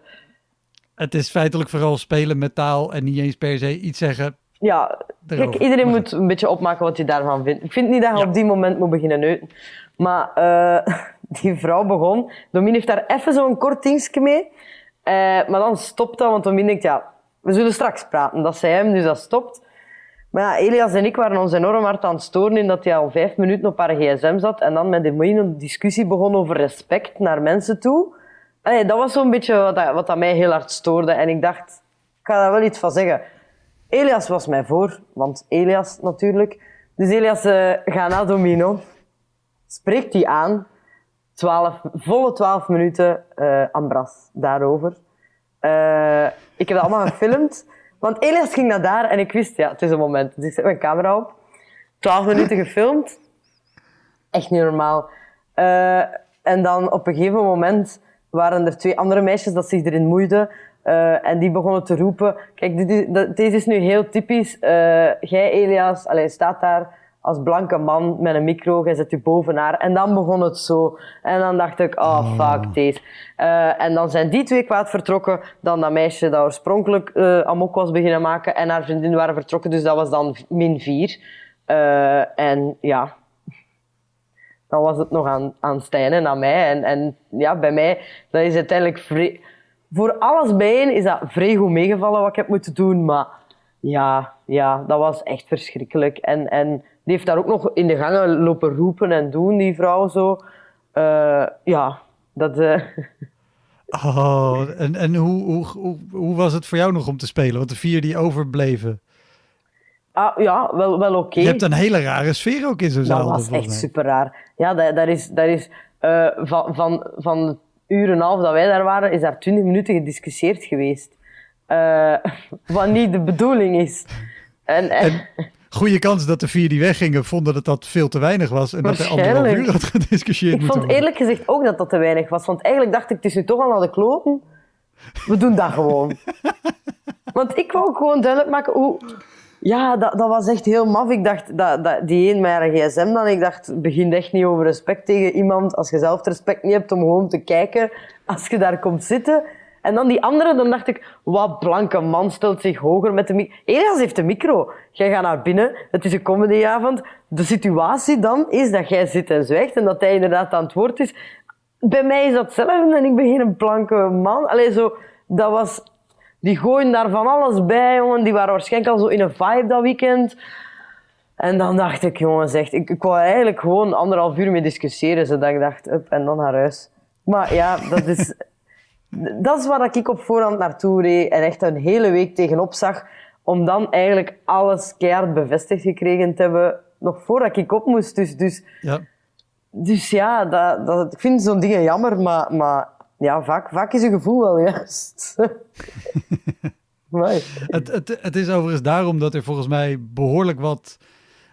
Het is feitelijk vooral spelen met taal en niet eens per se iets zeggen. Ja, kijk, iedereen moet een beetje opmaken wat hij daarvan vindt. Ik vind niet dat je op die moment moet beginnen neuten. Maar uh, die vrouw begon, Domine heeft daar even zo'n kort dingetje mee. Eh, maar dan stopt dat, want Domien denkt, ja, we zullen straks praten. Dat zei hem, dus dat stopt. Maar ja, Elias en ik waren ons enorm hard aan het storen in dat hij al vijf minuten op haar gsm zat en dan met de een discussie begon over respect naar mensen toe. Dat was zo'n beetje wat, wat mij heel hard stoorde. En ik dacht, ik ga daar wel iets van zeggen. Elias was mij voor, want Elias natuurlijk. Dus Elias uh, gaat naar Domino, spreekt die aan. 12, volle twaalf minuten uh, Ambras daarover. Uh, ik heb dat allemaal gefilmd. Want Elias ging naar daar en ik wist, ja, het is een moment. Dus ik zet mijn camera op. Twaalf minuten gefilmd. Echt niet normaal. Uh, en dan op een gegeven moment waren er twee andere meisjes dat zich erin moeiden. Uh, en die begonnen te roepen. Kijk, dit is, deze is nu heel typisch. Uh, jij, Elias, allez, staat daar als blanke man met een micro, jij zet je bovenaar. En dan begon het zo. En dan dacht ik, oh fuck deze. Uh, en dan zijn die twee kwaad vertrokken. Dan dat meisje dat oorspronkelijk uh, amok was beginnen maken. En haar vriendin waren vertrokken, dus dat was dan min vier. Uh, en ja, dan was het nog aan, aan Stijn en aan mij. En, en ja, bij mij, dat is uiteindelijk vrij... Voor alles bijeen is dat vrij goed meegevallen wat ik heb moeten doen. Maar ja, ja dat was echt verschrikkelijk. En, en die heeft daar ook nog in de gangen lopen roepen en doen, die vrouw zo. Uh, ja, dat... Uh... Oh, en, en hoe, hoe, hoe, hoe, was het voor jou nog om te spelen? Want de vier die overbleven... Ah, ja, wel, wel oké. Okay. Je hebt een hele rare sfeer ook in zo'n zaal. Dat was echt super raar. Ja, dat, dat is, dat is uh, van, van, van de uur en een half dat wij daar waren, is daar twintig minuten gediscussieerd geweest. Wat niet de bedoeling is. En, en, en goede kans dat de vier die weggingen vonden dat dat veel te weinig was. En dat de anderhalf uur had gediscussieerd Ik vond worden. eerlijk gezegd ook dat dat te weinig was. Want eigenlijk dacht ik, het is nu toch al naar de kloten. We doen dat gewoon. want ik wou ook gewoon duidelijk maken hoe... Ja, dat, dat was echt heel maf. Ik dacht, dat, dat, die een met haar gsm dan, ik dacht, het begint echt niet over respect tegen iemand. Als je zelf respect niet hebt om gewoon te kijken als je daar komt zitten. En dan die andere, dan dacht ik, wat blanke man stelt zich hoger met de micro. Elias heeft de micro. Jij gaat naar binnen, het is een comedyavond. De situatie dan is dat jij zit en zwijgt en dat hij inderdaad aan het woord is. Bij mij is dat hetzelfde en ik ben geen blanke man. Allee, zo, dat was... Die gooien daar van alles bij, jongen. Die waren waarschijnlijk al zo in een vibe dat weekend. En dan dacht ik, jongen, zegt, ik, ik wou eigenlijk gewoon anderhalf uur mee discussiëren. Zodat ik dacht, up en dan naar huis. Maar ja, dat is... dat is waar ik op voorhand naartoe reed en echt een hele week tegenop zag. Om dan eigenlijk alles keihard bevestigd gekregen te hebben, nog voordat ik op moest. Dus, dus ja, dus ja dat, dat, ik vind zo'n dingen jammer, maar, maar ja, vaak, vaak is een gevoel wel juist. het, het, het is overigens daarom dat er volgens mij behoorlijk wat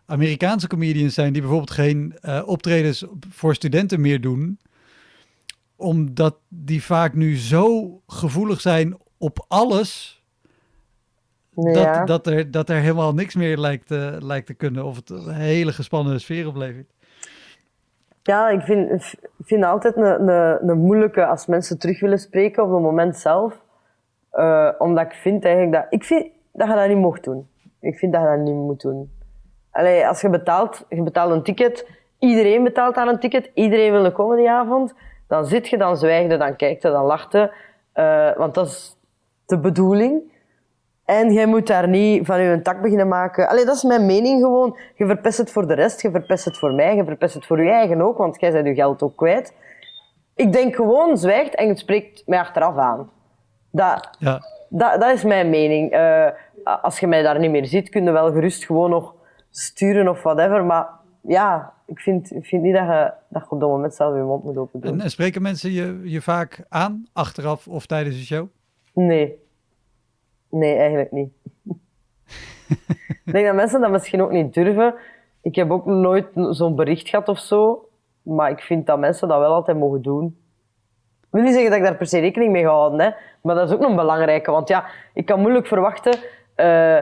Amerikaanse comedians zijn die bijvoorbeeld geen uh, optredens voor studenten meer doen omdat die vaak nu zo gevoelig zijn op alles. Ja. Dat, dat, er, dat er helemaal niks meer lijkt, uh, lijkt te kunnen. Of het een hele gespannen sfeer oplevert. Ja, ik vind, vind altijd een, een, een moeilijke als mensen terug willen spreken op het moment zelf. Uh, omdat ik vind eigenlijk dat... Ik vind dat je dat niet mocht doen. Ik vind dat je dat niet moet doen. Allee, als je betaalt, je betaalt een ticket. Iedereen betaalt aan een ticket. Iedereen wil een comedyavond. Dan zit je, dan zwijg je, dan kijkt je, dan lacht je. Uh, want dat is de bedoeling. En jij moet daar niet van je een tak beginnen maken. Allee, dat is mijn mening gewoon. Je verpest het voor de rest, je verpest het voor mij, je verpest het voor je eigen ook, want jij bent je geld ook kwijt. Ik denk gewoon, zwijgt en het spreekt mij achteraf aan. Dat, ja. dat, dat is mijn mening. Uh, als je mij daar niet meer ziet, kun je wel gerust gewoon nog sturen of whatever. Maar ja, ik vind, vind niet dat je, dat je op dat moment zelf je mond moet open doen. En, en spreken mensen je, je vaak aan, achteraf of tijdens de show? Nee. Nee, eigenlijk niet. ik denk dat mensen dat misschien ook niet durven. Ik heb ook nooit zo'n bericht gehad of zo. Maar ik vind dat mensen dat wel altijd mogen doen. Ik wil niet zeggen dat ik daar per se rekening mee ga houden, hè. Maar dat is ook nog belangrijke. Want ja, ik kan moeilijk verwachten... Uh,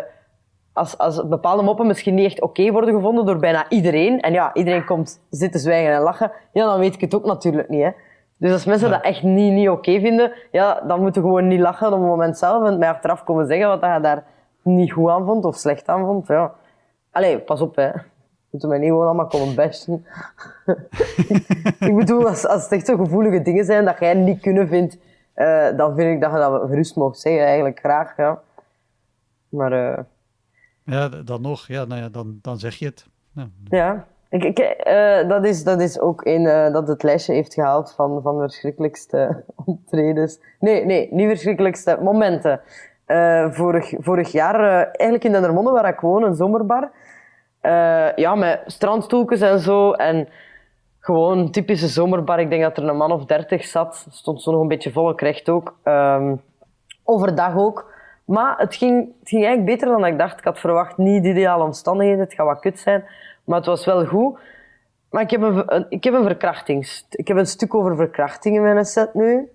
als, als bepaalde moppen misschien niet echt oké okay worden gevonden door bijna iedereen, en ja, iedereen komt zitten zwijgen en lachen, ja, dan weet ik het ook natuurlijk niet. Hè. Dus als mensen ja. dat echt niet, niet oké okay vinden, ja, dan moeten we gewoon niet lachen op het moment zelf en mij achteraf komen zeggen wat je daar niet goed aan vond of slecht aan vond. Ja. Allee, pas op, hè. Moeten mij niet gewoon allemaal komen bashen. ik bedoel, als, als het echt zo gevoelige dingen zijn dat jij niet kunnen vindt, eh, dan vind ik dat je dat gerust mag zeggen, eigenlijk graag. Ja. Maar eh, Ja, dan nog. Ja, nou ja, dan, dan zeg je het. Ja, ik, ik, eh, dat, is, dat is ook een eh, dat het lijstje heeft gehaald van, van verschrikkelijkste optredens. Nee, nee, niet verschrikkelijkste momenten. Eh, vorig, vorig jaar, eigenlijk in Dendermonde, waar ik woon, een zomerbar. Ja, met strandstoeltjes en zo. En gewoon een typische zomerbar. Ik denk dat er een man of dertig zat. Stond zo nog een beetje volk recht ook. Ehm, overdag ook. Maar het ging, het ging eigenlijk beter dan ik dacht. Ik had verwacht niet de ideale omstandigheden. Het gaat wat kut zijn. Maar het was wel goed. Maar ik heb een, ik heb een verkrachtings... Ik heb een stuk over verkrachting in mijn set nu.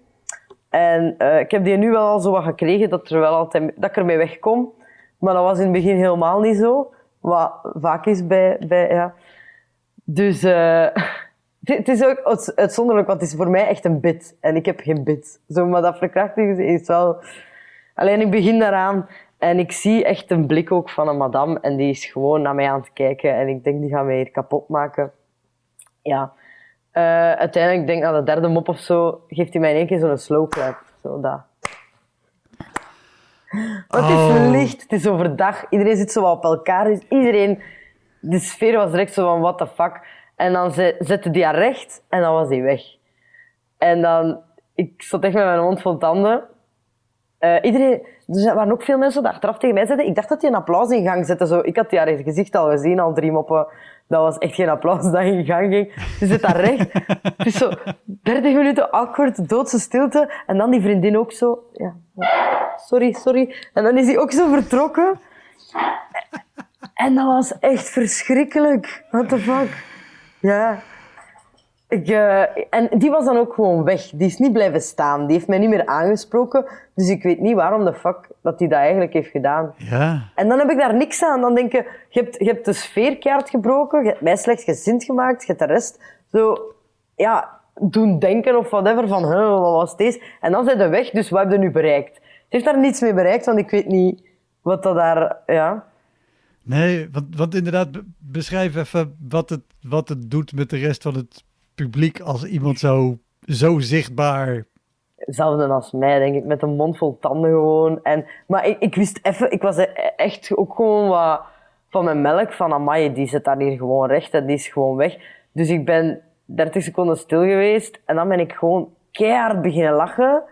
En eh, ik heb die nu wel al zo wat gekregen dat, er wel altijd, dat ik ermee wegkom. Maar dat was in het begin helemaal niet zo. Wat vaak is bij... bij ja. Dus eh, het is ook uitzonderlijk, want het is voor mij echt een bit. En ik heb geen bit. Zo, maar dat verkrachting is wel... Alleen ik begin daaraan en ik zie echt een blik ook van een madame. En die is gewoon naar mij aan het kijken. En ik denk, die gaat mij hier kapot maken. Ja. Eh, uiteindelijk, ik denk na de derde mop of zo, geeft hij mij in één keer zo'n slow clap. Zo dat. Maar het is Oh. licht, het is overdag. Iedereen zit zo op elkaar. Dus iedereen, de sfeer was direct zo van, what the fuck. En dan ze- zette die haar recht en dan was hij weg. En dan, ik zat echt met mijn mond vol tanden. Eh, iedereen, er waren ook veel mensen die achteraf tegen mij zeiden, ik dacht dat hij een applaus in gang zette. Zo, ik had die haar gezicht al gezien, al drie moppen. Dat was echt geen applaus dat in gang ging. Ze zit daar recht. Is zo 30 minuten awkward, doodse stilte. En dan die vriendin ook zo, ja, sorry, sorry. En dan is hij ook zo vertrokken. En dat was echt verschrikkelijk. What the fuck? Ja. Ik, en die was dan ook gewoon weg. Die is niet blijven staan. Die heeft mij niet meer aangesproken. Dus ik weet niet waarom de fuck dat hij dat eigenlijk heeft gedaan. ja. En dan heb ik daar niks aan. Dan denk je, je hebt, je hebt de sfeerkaart gebroken. Je hebt mij slecht gezind gemaakt. Je hebt de rest zo, ja, doen denken of whatever van, wat was deze? En dan zijn ze weg, dus wat heb je nu bereikt? Ze heeft daar niets mee bereikt, want ik weet niet wat dat daar, ja. Nee, want, want inderdaad, be- beschrijf even wat het, wat het doet met de rest van het publiek als iemand zo, zo zichtbaar... Hetzelfde als mij, denk ik, met een mond vol tanden gewoon. En, maar ik, wist even, ik was echt ook gewoon wat van mijn melk van amai, die zit daar hier gewoon recht en die is gewoon weg. Dus ik ben 30 seconden stil geweest en dan ben ik gewoon keihard beginnen lachen.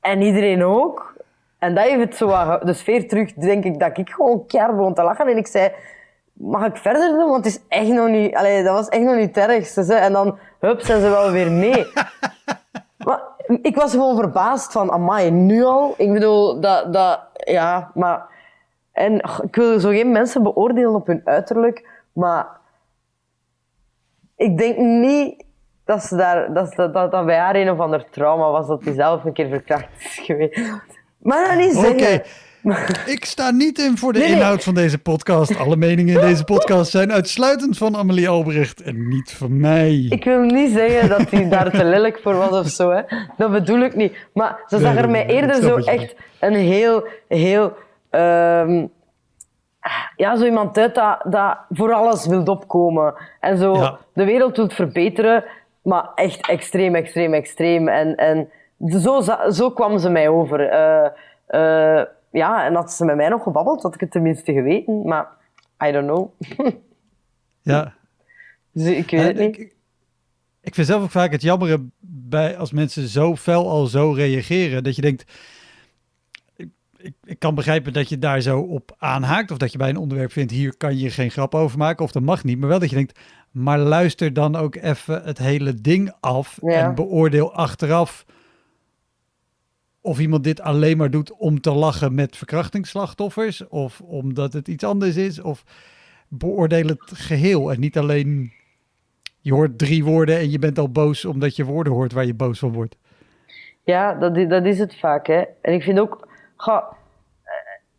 En iedereen ook. En dat heeft het zo wat, de sfeer terug, denk ik, dat ik gewoon keihard begon te lachen. En ik zei, mag ik verder doen? Want het is echt nog niet, allee, dat was echt nog niet het ergste. Hè? En dan, hup, zijn ze wel weer mee. Maar ik was gewoon verbaasd van, amai, nu al? Ik bedoel, dat, dat ja, maar... En ik wil zo geen mensen beoordelen op hun uiterlijk, maar ik denk niet dat, ze daar, dat, dat, dat bij haar een of ander trauma was dat hij zelf een keer verkracht is geweest. Maar dat niet zeggen... ik sta niet in voor de Nee, nee. inhoud van deze podcast. Alle meningen in deze podcast zijn uitsluitend van Amelie Albrecht en niet van mij. Ik wil niet zeggen dat hij daar te lelijk voor was of zo. Hè. Dat bedoel ik niet. Maar ze zag er mij eerder zo echt een heel, heel... ehm, ja, zo iemand uit dat, dat voor alles wil opkomen. En zo Ja. de wereld wil verbeteren, maar echt extreem, extreem, extreem. En, en zo, zo kwam ze mij over. Eh, ja, en had ze met mij nog gebabbeld, had ik het tenminste geweten. Maar I don't know. Ja. Dus ik weet het niet. ik, ik vind zelf ook vaak het jammere bij als mensen zo fel al zo reageren, dat je denkt, ik, ik, ik kan begrijpen dat je daar zo op aanhaakt, of dat je bij een onderwerp vindt, hier kan je geen grap over maken, of dat mag niet, maar wel dat je denkt, maar luister dan ook even het hele ding af Ja. en beoordeel achteraf of iemand dit alleen maar doet om te lachen met verkrachtingsslachtoffers, of omdat het iets anders is, of beoordeel het geheel en niet alleen je hoort drie woorden en je bent al boos omdat je woorden hoort waar je boos van wordt. Ja, dat, dat is het vaak. Hè. En ik vind ook... Ga,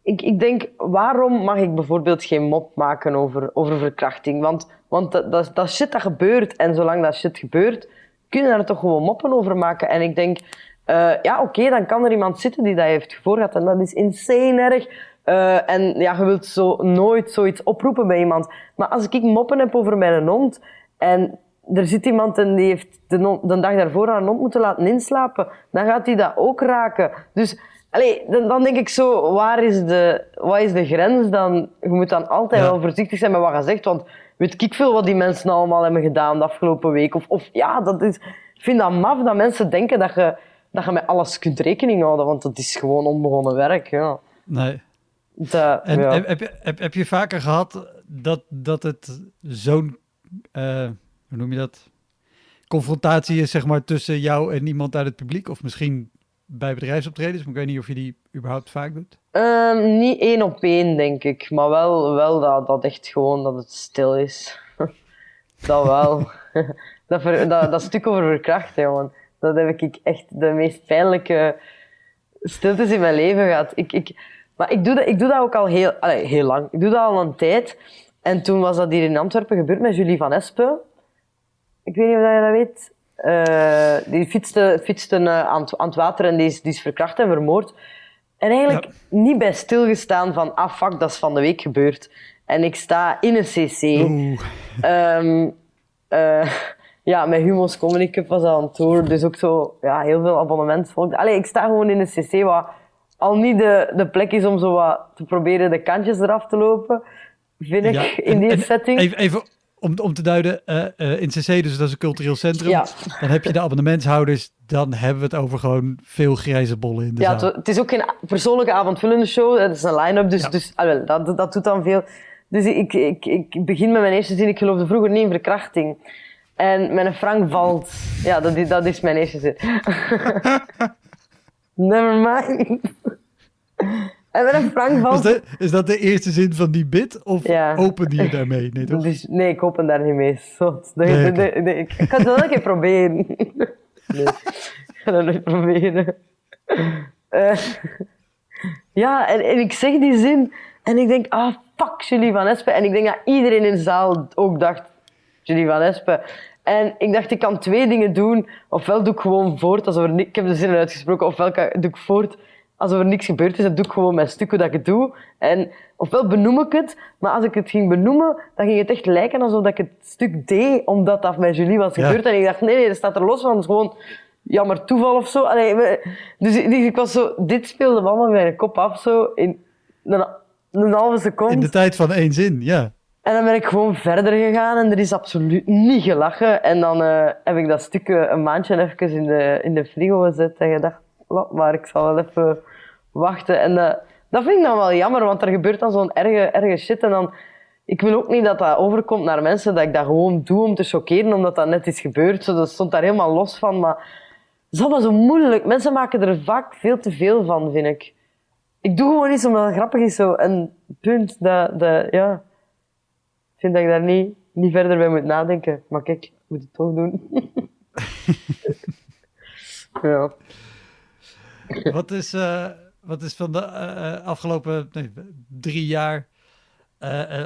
ik, ik denk, waarom mag ik bijvoorbeeld geen mop maken over, over verkrachting? Want, want dat, dat, dat shit dat gebeurt, en zolang dat shit gebeurt, kun je daar toch gewoon moppen over maken. En ik denk, eh, ja, oké, dan kan er iemand zitten die dat heeft voorgehad. En dat is insane erg. Eh, en ja, je wilt zo nooit zoiets oproepen bij iemand. Maar als ik moppen heb over mijn hond, en er zit iemand en die heeft de, de dag daarvoor haar hond moeten laten inslapen. Dan gaat hij dat ook raken. Dus allee, dan, dan denk ik zo, waar is de, wat is de grens dan? Je moet dan altijd Ja. wel voorzichtig zijn met wat je zegt, want weet ik veel wat die mensen allemaal hebben gedaan de afgelopen week. Of, of ja, dat is, ik vind dat maf dat mensen denken dat je, dat je met alles kunt rekening houden, want dat is gewoon onbegonnen werk. Ja. Nee. Dat, En ja. heb, heb, je- heb, heb je vaker gehad dat, dat het zo'n, eh, hoe noem je dat, confrontatie is zeg maar tussen jou en iemand uit het publiek? Of misschien bij bedrijfsoptredens, maar ik weet niet of je die überhaupt vaak doet. Ehm, niet één op één, denk ik. Maar wel, wel dat, dat echt gewoon dat het stil is. dat wel. dat, ver- dat, dat stuk over verkrachten, jongen. Dat heb ik echt de meest pijnlijke stiltes in mijn leven gehad. Ik, ik, maar ik doe, dat, ik doe dat ook al heel, allee, heel lang. Ik doe dat al een tijd. En toen was dat hier in Antwerpen gebeurd met Julie van Espen. Ik weet niet of je dat weet. Eh, die fietste, fietste eh, aan, het, aan het water en die is, die is verkracht en vermoord. En eigenlijk Ja. niet bij stilgestaan van, ah fuck, dat is van de week gebeurd. En ik sta in een cc. Ehm, eh, ja, met Humo's Comedy Cup was dat aan het tour. Dus ook zo, ja, heel veel abonnementsvolk. Allee, ik sta gewoon in een cc wat al niet de, de plek is om zo wat te proberen de kantjes eraf te lopen. Vind ik, Ja, in en- die en setting. Even, even om, om te duiden, eh, eh, in CC, dus dat is een cultureel centrum. Ja. Dan heb je de abonnementshouders, dan hebben we het over gewoon veel grijze bollen in de Ja, zaal. het, het is ook geen persoonlijke avondvullende show. Het is een line-up, dus, Ja. dus ah, dat, dat doet dan veel. Dus ik, ik, ik begin met mijn eerste zin. Ik geloofde vroeger niet in verkrachting. En mijn Frank valt. Ja, dat, is- dat is mijn eerste zin. Never mind. En mijn Frank Is, valt. dat, is dat de eerste zin van die bit? Of Ja. opende je daarmee? Nee, toch? Dus, nee, ik open daar niet mee. Zot. Nee, ik, ik ga het wel een keer proberen. Nee, ik ga dat nooit proberen. Eh, ja, en, en ik zeg die zin en ik denk, ah, fuck Julie van Espen. En ik denk dat iedereen in de zaal ook dacht, Julie van Espen. En ik dacht, ik kan twee dingen doen. Ofwel doe ik gewoon voort, alsof er ni- ik heb de zinnen uitgesproken, ofwel doe ik voort alsof er niks gebeurd is. En doe ik gewoon mijn stuk hoe dat ik het doe. En ofwel benoem ik het, maar als ik het ging benoemen, dan ging het echt lijken alsof dat ik het stuk deed, omdat dat met Julie was Ja. gebeurd. En ik dacht, nee, nee, dat staat er los van. Het is gewoon jammer toeval of zo. Allee, dus, ik- dus ik was zo, dit speelde allemaal in mijn kop af, zo in een, een halve seconde. In de tijd van één zin, ja. En dan ben ik gewoon verder gegaan en er is absoluut niet gelachen. En dan eh, heb ik dat stuk eh, een maandje even in de, in de frigo gezet en gedacht, laat maar, ik zal wel even wachten. En eh, dat vind ik dan wel jammer, want er gebeurt dan zo'n erge, erge shit. En dan, ik wil ook niet dat dat overkomt naar mensen, dat ik dat gewoon doe om te choqueren, omdat dat net is gebeurd. Zo, dat stond daar helemaal los van, maar het is allemaal zo moeilijk. Mensen maken er vaak veel te veel van, vind ik. Ik doe gewoon iets omdat het grappig is zo. En punt, dat, dat, ja vind dat ik daar niet, niet verder bij moet nadenken. Maar kijk, ik moet het toch doen. ja. Wat is, eh, wat is van de eh, eh, afgelopen nee, drie jaar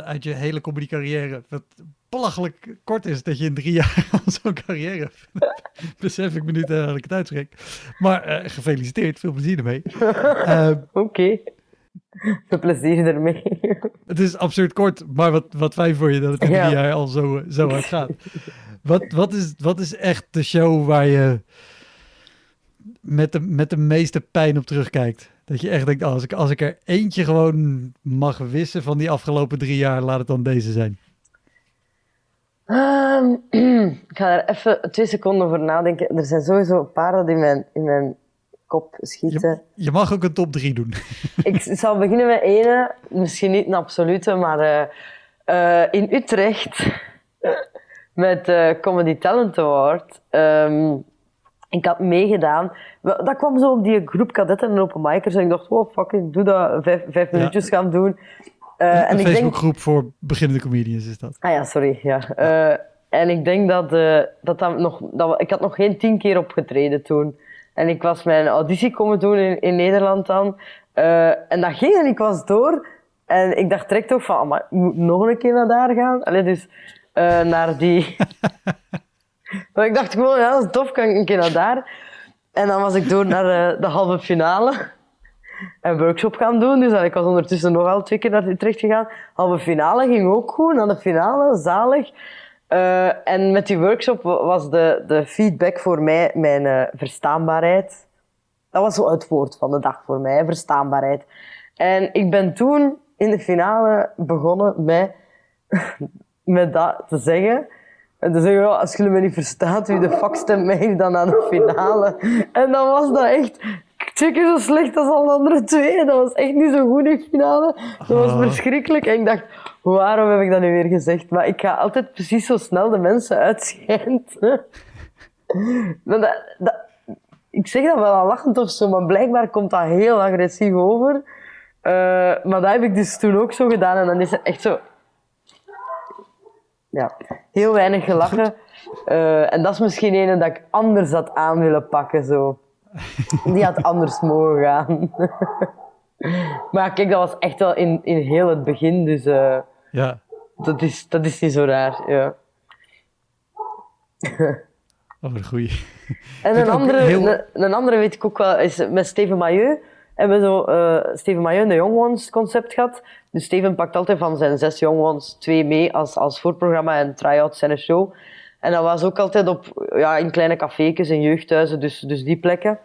uit je hele comedy carrière, wat belachelijk kort is dat je in drie jaar al zo'n carrière hebt. Besef ik me niet dat ik het uitschrik. Maar gefeliciteerd, veel plezier ermee. Oké. Veel plezier ermee. het is absurd kort, maar wat, wat fijn voor je dat het in Ja. drie jaar al zo, zo hard gaat. Wat, wat, is, wat is echt de show waar je met de, met de meeste pijn op terugkijkt? Dat je echt denkt, oh, als, ik, als ik er eentje gewoon mag wissen van die afgelopen drie jaar, laat het dan deze zijn. Ehm, ik ga daar even twee seconden over nadenken. Er zijn sowieso een paar dat in mijn, in mijn kop schieten. Je, je mag ook een top drie doen. Ik zal beginnen met ene, misschien niet een absolute, maar eh, eh, in Utrecht met de Comedy Talent Award. ehm, ik had meegedaan. Dat kwam zo op die groep kadetten en openmikers en ik dacht, oh fuck, ik doe dat, vijf, vijf Ja. minuutjes gaan doen. Eh, en een ik denk, Facebookgroep voor beginnende comedians is dat. Ah ja, sorry. Ja. Eh, en ik denk dat, eh, dat, dat nog... Dat, ik had nog geen tien keer opgetreden toen. En ik was mijn auditie komen doen in, in Nederland dan. Eh, en dat ging en ik was door. En ik dacht direct ook van, maar ik moet nog een keer naar daar gaan. Allee, dus eh, naar die... maar ik dacht gewoon, ja, dat is tof, kan ik een keer naar daar. En dan was ik door naar eh, de halve finale een workshop gaan doen. Dus ik was ondertussen nog al twee keer naar Utrecht gegaan. Halve finale ging ook goed, naar de finale, zalig. Eh, en met die workshop was de, de feedback voor mij mijn eh, verstaanbaarheid. Dat was zo het woord van de dag voor mij, verstaanbaarheid. En ik ben toen in de finale begonnen met, met dat te zeggen. En te zeggen, als jullie me niet verstaat, wie de fuck stemt mij dan aan de finale? En dan was dat echt twee keer zo slecht als alle andere twee. Dat was echt niet zo goed in de finale. Dat was Oh. verschrikkelijk. En ik dacht, waarom heb ik dat nu weer gezegd? Maar ik ga altijd precies zo snel de mensen uitschijnt. Maar dat, dat, ik zeg dat wel al lachend of zo, maar blijkbaar komt dat heel agressief over. Eh, maar dat heb ik dus toen ook zo gedaan. En dan is het echt zo... Ja, heel weinig gelachen. Eh, en dat is misschien een dat ik anders had aan willen pakken. Zo. Die had anders mogen gaan. maar kijk, dat was echt wel in, in heel het begin. Dus eh, Ja. dat, is, dat is niet zo raar. Ja. Oh, een goeie. En een andere, heel- een, een andere weet ik ook wel, is met Steven Mailleu. Hebben we zo eh, Steven Mailleu de Young Ones concept gehad. Dus Steven pakt altijd van zijn zes Young Ones twee mee als, als voorprogramma en try-outs en een show. En dat was ook altijd op, ja, in kleine café's en jeugdhuizen, dus, dus die plekken.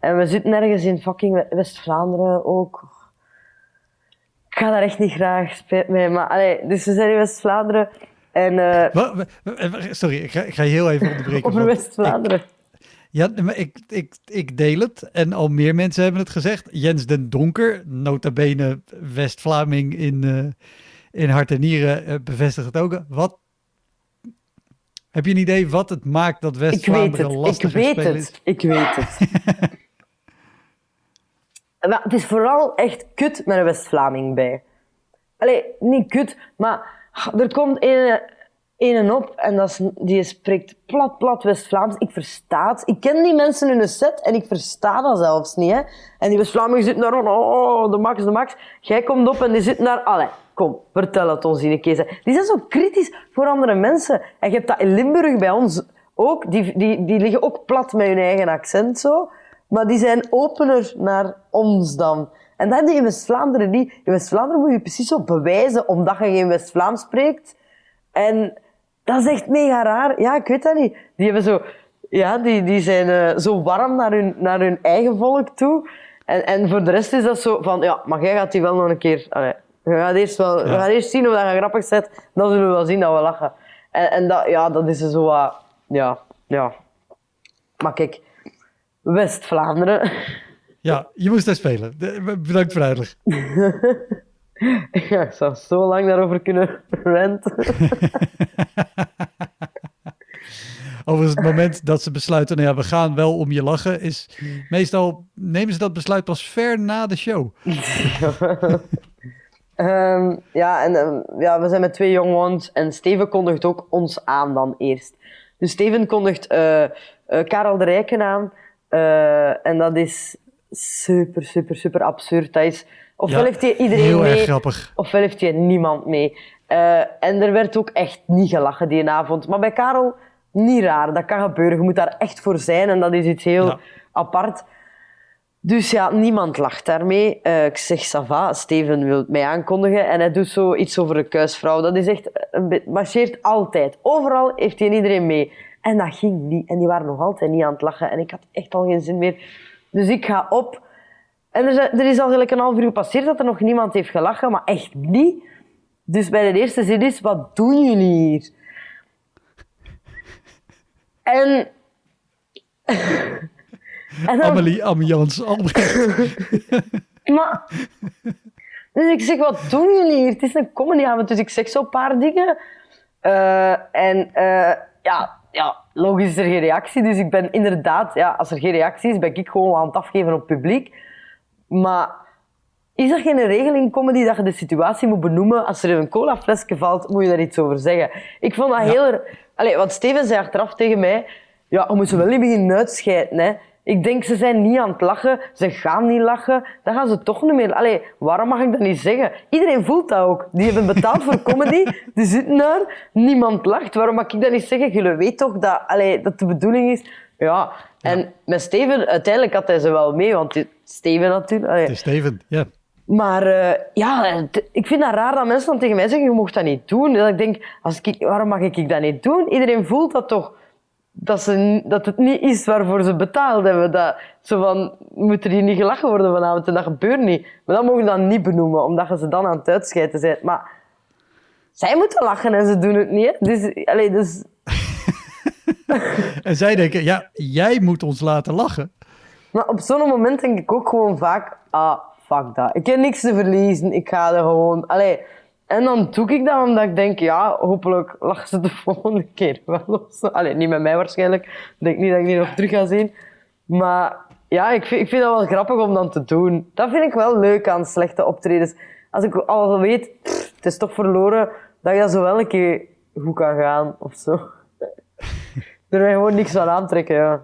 En we zitten ergens in fucking We- West-Vlaanderen ook. Ik ga daar echt niet graag, spijt mij. Maar, allee, dus we zijn in West-Vlaanderen. En eh, Sorry, ik ga, ik ga heel even onderbreken. over West-Vlaanderen. Ja, maar ik, ik, ik deel het. En al meer mensen hebben het gezegd. Jens den Donker, nota bene West-Vlaming in, eh, in hart en nieren, eh, bevestigt het ook. Wat, heb je een idee wat het maakt dat Ik weet West-Vlaanderen het, ik lastiger weet het, is? ik weet het. maar het is vooral echt kut met een West-Vlaming bij. Allee, niet kut, maar er komt een, een op en dat is, die spreekt plat, plat West-Vlaams. Ik versta het. Ik ken die mensen in de set en ik versta dat zelfs niet. Hè. En die West-Vlamingen zitten daar, van, oh, de max, de max. Jij komt op en die zitten daar, allee, kom, vertel het ons in een keer. Die zijn zo kritisch voor andere mensen. En je hebt dat in Limburg bij ons ook. Die, die, die liggen ook plat met hun eigen accent zo. Maar die zijn opener naar ons dan. En dat je in West-Vlaanderen niet. In West-Vlaanderen moet je precies zo bewijzen omdat je geen West-Vlaams spreekt. En dat is echt mega raar. Ja, ik weet dat niet. Die hebben zo... Ja, die, die zijn eh, zo warm naar hun, naar hun eigen volk toe. En, en voor de rest is dat zo van... Ja, maar jij gaat die wel nog een keer... we, gaan eerst wel, we gaan eerst zien of dat je grappig zet. Dan zullen we wel zien dat we lachen. En, en dat, ja, dat is zo wat... Ja, ja. Maar kijk... West-Vlaanderen... Ja, je moest daar spelen. Bedankt voor de uitleg. Ja, ik zou zo lang daarover kunnen ranten. Overigens, het moment dat ze besluiten, nou ja, we gaan wel om je lachen, is meestal nemen ze dat besluit pas ver na de show. Ehm, ja, en ehm, ja, we zijn met twee young ones en Steven kondigt ook ons aan dan eerst. Dus Steven kondigt eh, Karel de Rijken aan. eh, en dat is super, super, super absurd. Dat is, ofwel Ja, heeft hij iedereen heel mee, erg grappig. ofwel heeft hij niemand mee. En er werd ook echt niet gelachen die avond. Maar bij Karel, niet raar. Dat kan gebeuren. Je moet daar echt voor zijn en dat is iets heel Ja. apart. Dus ja, niemand lacht daarmee. Eh, ik zeg, Sava, Steven wil mij aankondigen en hij doet zo iets over de kuisvrouw. Dat is echt, een marcheert altijd. Overal heeft hij iedereen mee. En dat ging niet. En die waren nog altijd niet aan het lachen. En ik had echt al geen zin meer. Dus ik ga op. En er, er is al gelijk een half uur gepasseerd dat er nog niemand heeft gelachen, maar echt niet. Dus bij de eerste zin is, wat doen jullie hier? En... en dan- Amelie, Amjans, Albrecht. maar... Dus ik zeg, wat doen jullie hier? Het is een comedyavond, dus ik zeg zo'n paar dingen. Eh, en eh, ja, ja, logisch is er geen reactie. Dus ik ben inderdaad, ja, als er geen reactie is, ben ik gewoon aan het afgeven op het publiek. Maar is er geen regel in comedy dat je de situatie moet benoemen? Als er een colaflesje valt, moet je daar iets over zeggen. Ik vond dat heel... Allee, want Steven zei achteraf tegen mij... Ja, je moet ze wel niet beginnen uitscheiden, hè. Ik denk, ze zijn niet aan het lachen. Ze gaan niet lachen. Dan gaan ze toch niet meer... Allee, waarom mag ik dat niet zeggen? Iedereen voelt dat ook. Die hebben betaald voor comedy. Die zitten daar. Niemand lacht. Waarom mag ik dat niet zeggen? Jullie weten toch dat, allee, dat de bedoeling is... Ja, en met Steven, uiteindelijk had hij ze wel mee, want Steven natuurlijk... allee, Het is Steven, ja. Maar uh, ja, ik vind dat raar dat mensen dan tegen mij zeggen, je mocht dat niet doen. Dat ik denk, als ik, waarom mag ik dat niet doen? Iedereen voelt dat toch, dat, ze, dat het niet is waarvoor ze betaald hebben. Dat, zo van, moet er hier niet gelachen worden vanavond? En dat gebeurt niet. Maar dat mogen je dan niet benoemen, omdat je ze dan aan het uitscheiden bent. Maar zij moeten lachen en ze doen het niet. Dus, allez, dus... en zij denken, ja, jij moet ons laten lachen. Maar op zo'n moment denk ik ook gewoon vaak, ah, fuck dat. Ik heb niks te verliezen, ik ga er gewoon... Allee, en dan doe ik dat omdat ik denk, ja, hopelijk lachen ze de volgende keer wel zo. Allee, niet met mij waarschijnlijk. Ik denk niet dat ik die nog terug ga zien. Maar ja, ik vind, ik vind dat wel grappig om dan te doen. Dat vind ik wel leuk aan slechte optredens. Als ik al weet, het is toch verloren, dat je dat zo wel een keer goed kan gaan of zo. er je gewoon niks van aantrekken, ja.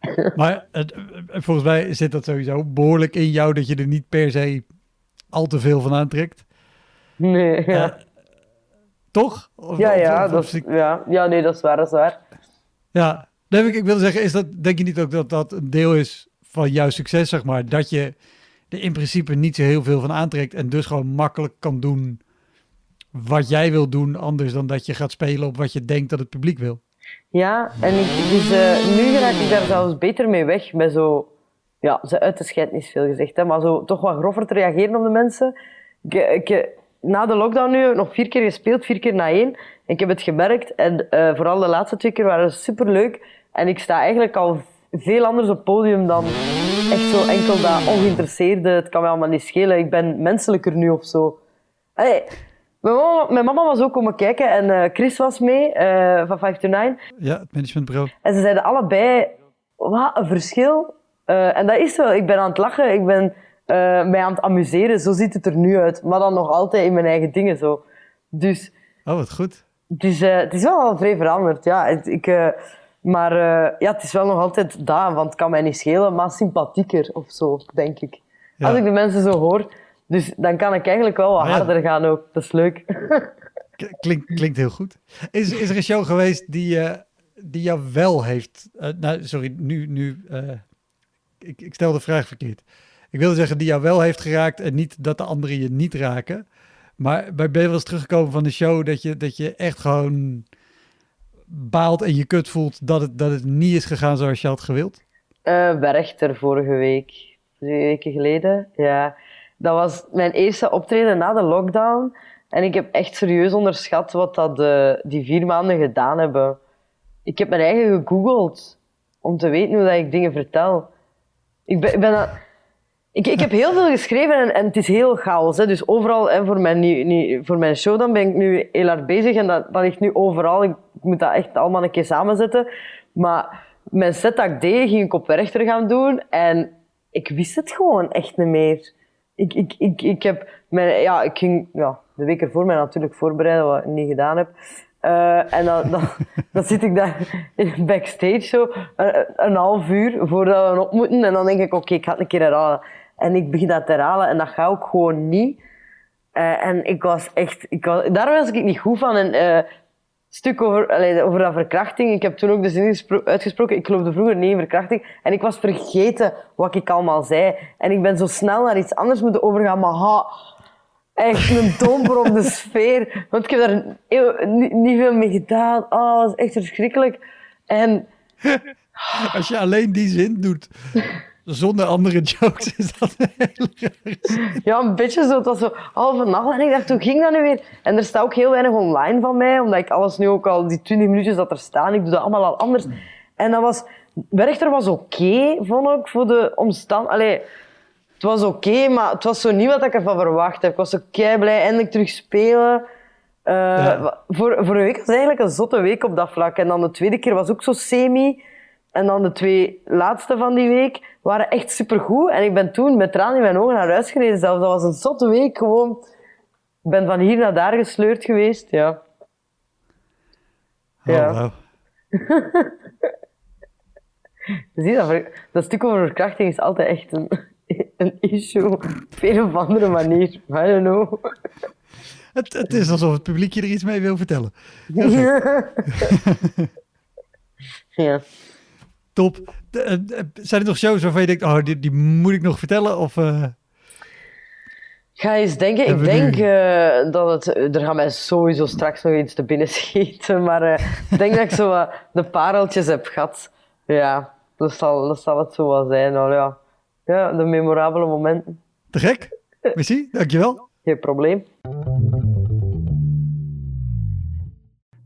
Maar het, volgens mij zit dat sowieso behoorlijk in jou dat je er niet per se al te veel van aantrekt. Nee, ja. Uh, toch? Of, ja, ja, dat, ja, ja, nee, dat is waar, dat is waar. Ja, ik, ik wilde zeggen, is dat, denk je niet ook dat dat een deel is van jouw succes, zeg maar? Dat je er in principe niet zo heel veel van aantrekt en dus gewoon makkelijk kan doen wat jij wil doen, anders dan dat je gaat spelen op wat je denkt dat het publiek wil. Ja, en ik, dus, uh, nu raak ik daar zelfs beter mee weg, met zo, ja, ze uit de scheid is veel gezegd, hè, maar zo toch wat grover te reageren op de mensen. Ik, ik, na de lockdown nu nog vier keer gespeeld, vier keer na één. Ik heb het gemerkt en uh, vooral de laatste twee keer waren superleuk. En ik sta eigenlijk al veel anders op podium dan echt zo enkel dat ongeïnteresseerde. Het kan mij allemaal niet schelen. Ik ben menselijker nu of zo. Hey, mijn, mama, mijn mama was ook komen kijken en uh, Chris was mee uh, van 5 to 9. Ja, het managementbureau. En ze zeiden allebei, wat een verschil. En dat is wel. Ik ben aan het lachen, ik ben mij aan het amuseren. Zo ziet het er nu uit. Maar dan nog altijd in mijn eigen dingen zo. Dus... Oh, wat goed. Dus het is wel al vrij veranderd, ja. Ik, maar uh, ja, het is wel nog altijd dat, want het kan mij niet schelen, maar sympathieker of zo, denk ik. Als ik de mensen zo hoor. Dus dan kan ik eigenlijk wel wat harder gaan ook. Dat is leuk. Klinkt, klinkt heel goed. Is, is er een show geweest die, uh, die jou wel heeft... Uh, nou, sorry, nu... nu ik, ik stel de vraag verkeerd. Ik wilde zeggen die jou wel heeft geraakt en niet dat de anderen je niet raken. Maar bij ben je wel eens teruggekomen van de show dat je, dat je echt gewoon baalt en je kut voelt dat het, dat het niet is gegaan zoals je had gewild? Uh, Werchter vorige week, twee weken geleden. Ja, dat was mijn eerste optreden na de lockdown. En ik heb echt serieus onderschat wat dat de, die vier maanden gedaan hebben. Ik heb mijn eigen gegoogeld om te weten hoe dat ik dingen vertel. Ik ben, ik ben ik, ik heb heel veel geschreven en, en het is heel chaos. Hè. Dus overal, hè, voor, mijn, voor mijn show dan ben ik nu heel hard bezig en dat, dat ligt nu overal. Ik moet dat echt allemaal een keer samenzetten. Maar mijn set dat ik deed, ging ik op Werchter gaan doen en ik wist het gewoon echt niet meer. Ik, ik, ik, ik, heb mijn, ja, ik ging ja, de week ervoor mij natuurlijk voorbereiden, wat ik niet gedaan heb. Uh, en dan, dan, dan, zit ik daar backstage zo, een, een, half uur voordat we op moeten. En dan denk ik, oké, ik ga het een keer herhalen. En ik begin dat te herhalen en dat gaat ook gewoon niet. Uh, en ik was echt, ik was, daar was ik niet goed van. En uh, stuk over, over dat verkrachting. Ik heb toen ook de zin uitgesproken, ik geloofde vroeger niet in verkrachting. En ik was vergeten wat ik allemaal zei. En ik ben zo snel naar iets anders moeten overgaan. Maar ha, echt een domper op de sfeer. Want ik heb daar niet, niet veel mee gedaan. Oh, dat is echt verschrikkelijk. En... Als je alleen die zin doet zonder andere jokes is dat heel Ja, een beetje zo. Het was zo halve nacht. En ik dacht, hoe ging dat nu weer? En er staat ook heel weinig online van mij, omdat ik alles nu ook al, die 20 minuutjes dat er staan, ik doe dat allemaal al anders. En dat was, Werchter was oké, vond ik, voor de omstand. Allee, het was oké, maar het was zo niet wat ik ervan verwacht heb. Ik was zo kei blij, eindelijk terug spelen. Uh, voor, voor een week was het eigenlijk een zotte week op dat vlak. En dan de tweede keer was ook zo semi. En dan de twee laatste van die week waren echt supergoed. En ik ben toen met tranen in mijn ogen naar huis gereden zelfs. Dat was een zotte week gewoon. Ik ben van hier naar daar gesleurd geweest, ja. Oh, ja. Wow. Zie dat, dat stuk over verkrachting is altijd echt een, een issue op een of andere manier. I don't know. Het, het is alsof het publiek je er iets mee wil vertellen. ja. Top. De, uh, zijn er nog shows waarvan je denkt, oh, die, die moet ik nog vertellen? Of, uh... Ga eens denken. Ik denk nu. eh, dat het... Er gaat mij sowieso straks nog iets te binnen schieten. Maar eh, ik denk dat ik zo wat de pareltjes heb gehad. Ja, dat zal, dat zal het zo wel zijn. Al, ja. ja, de memorabele momenten. Te gek? Merci, dankjewel. Geen probleem.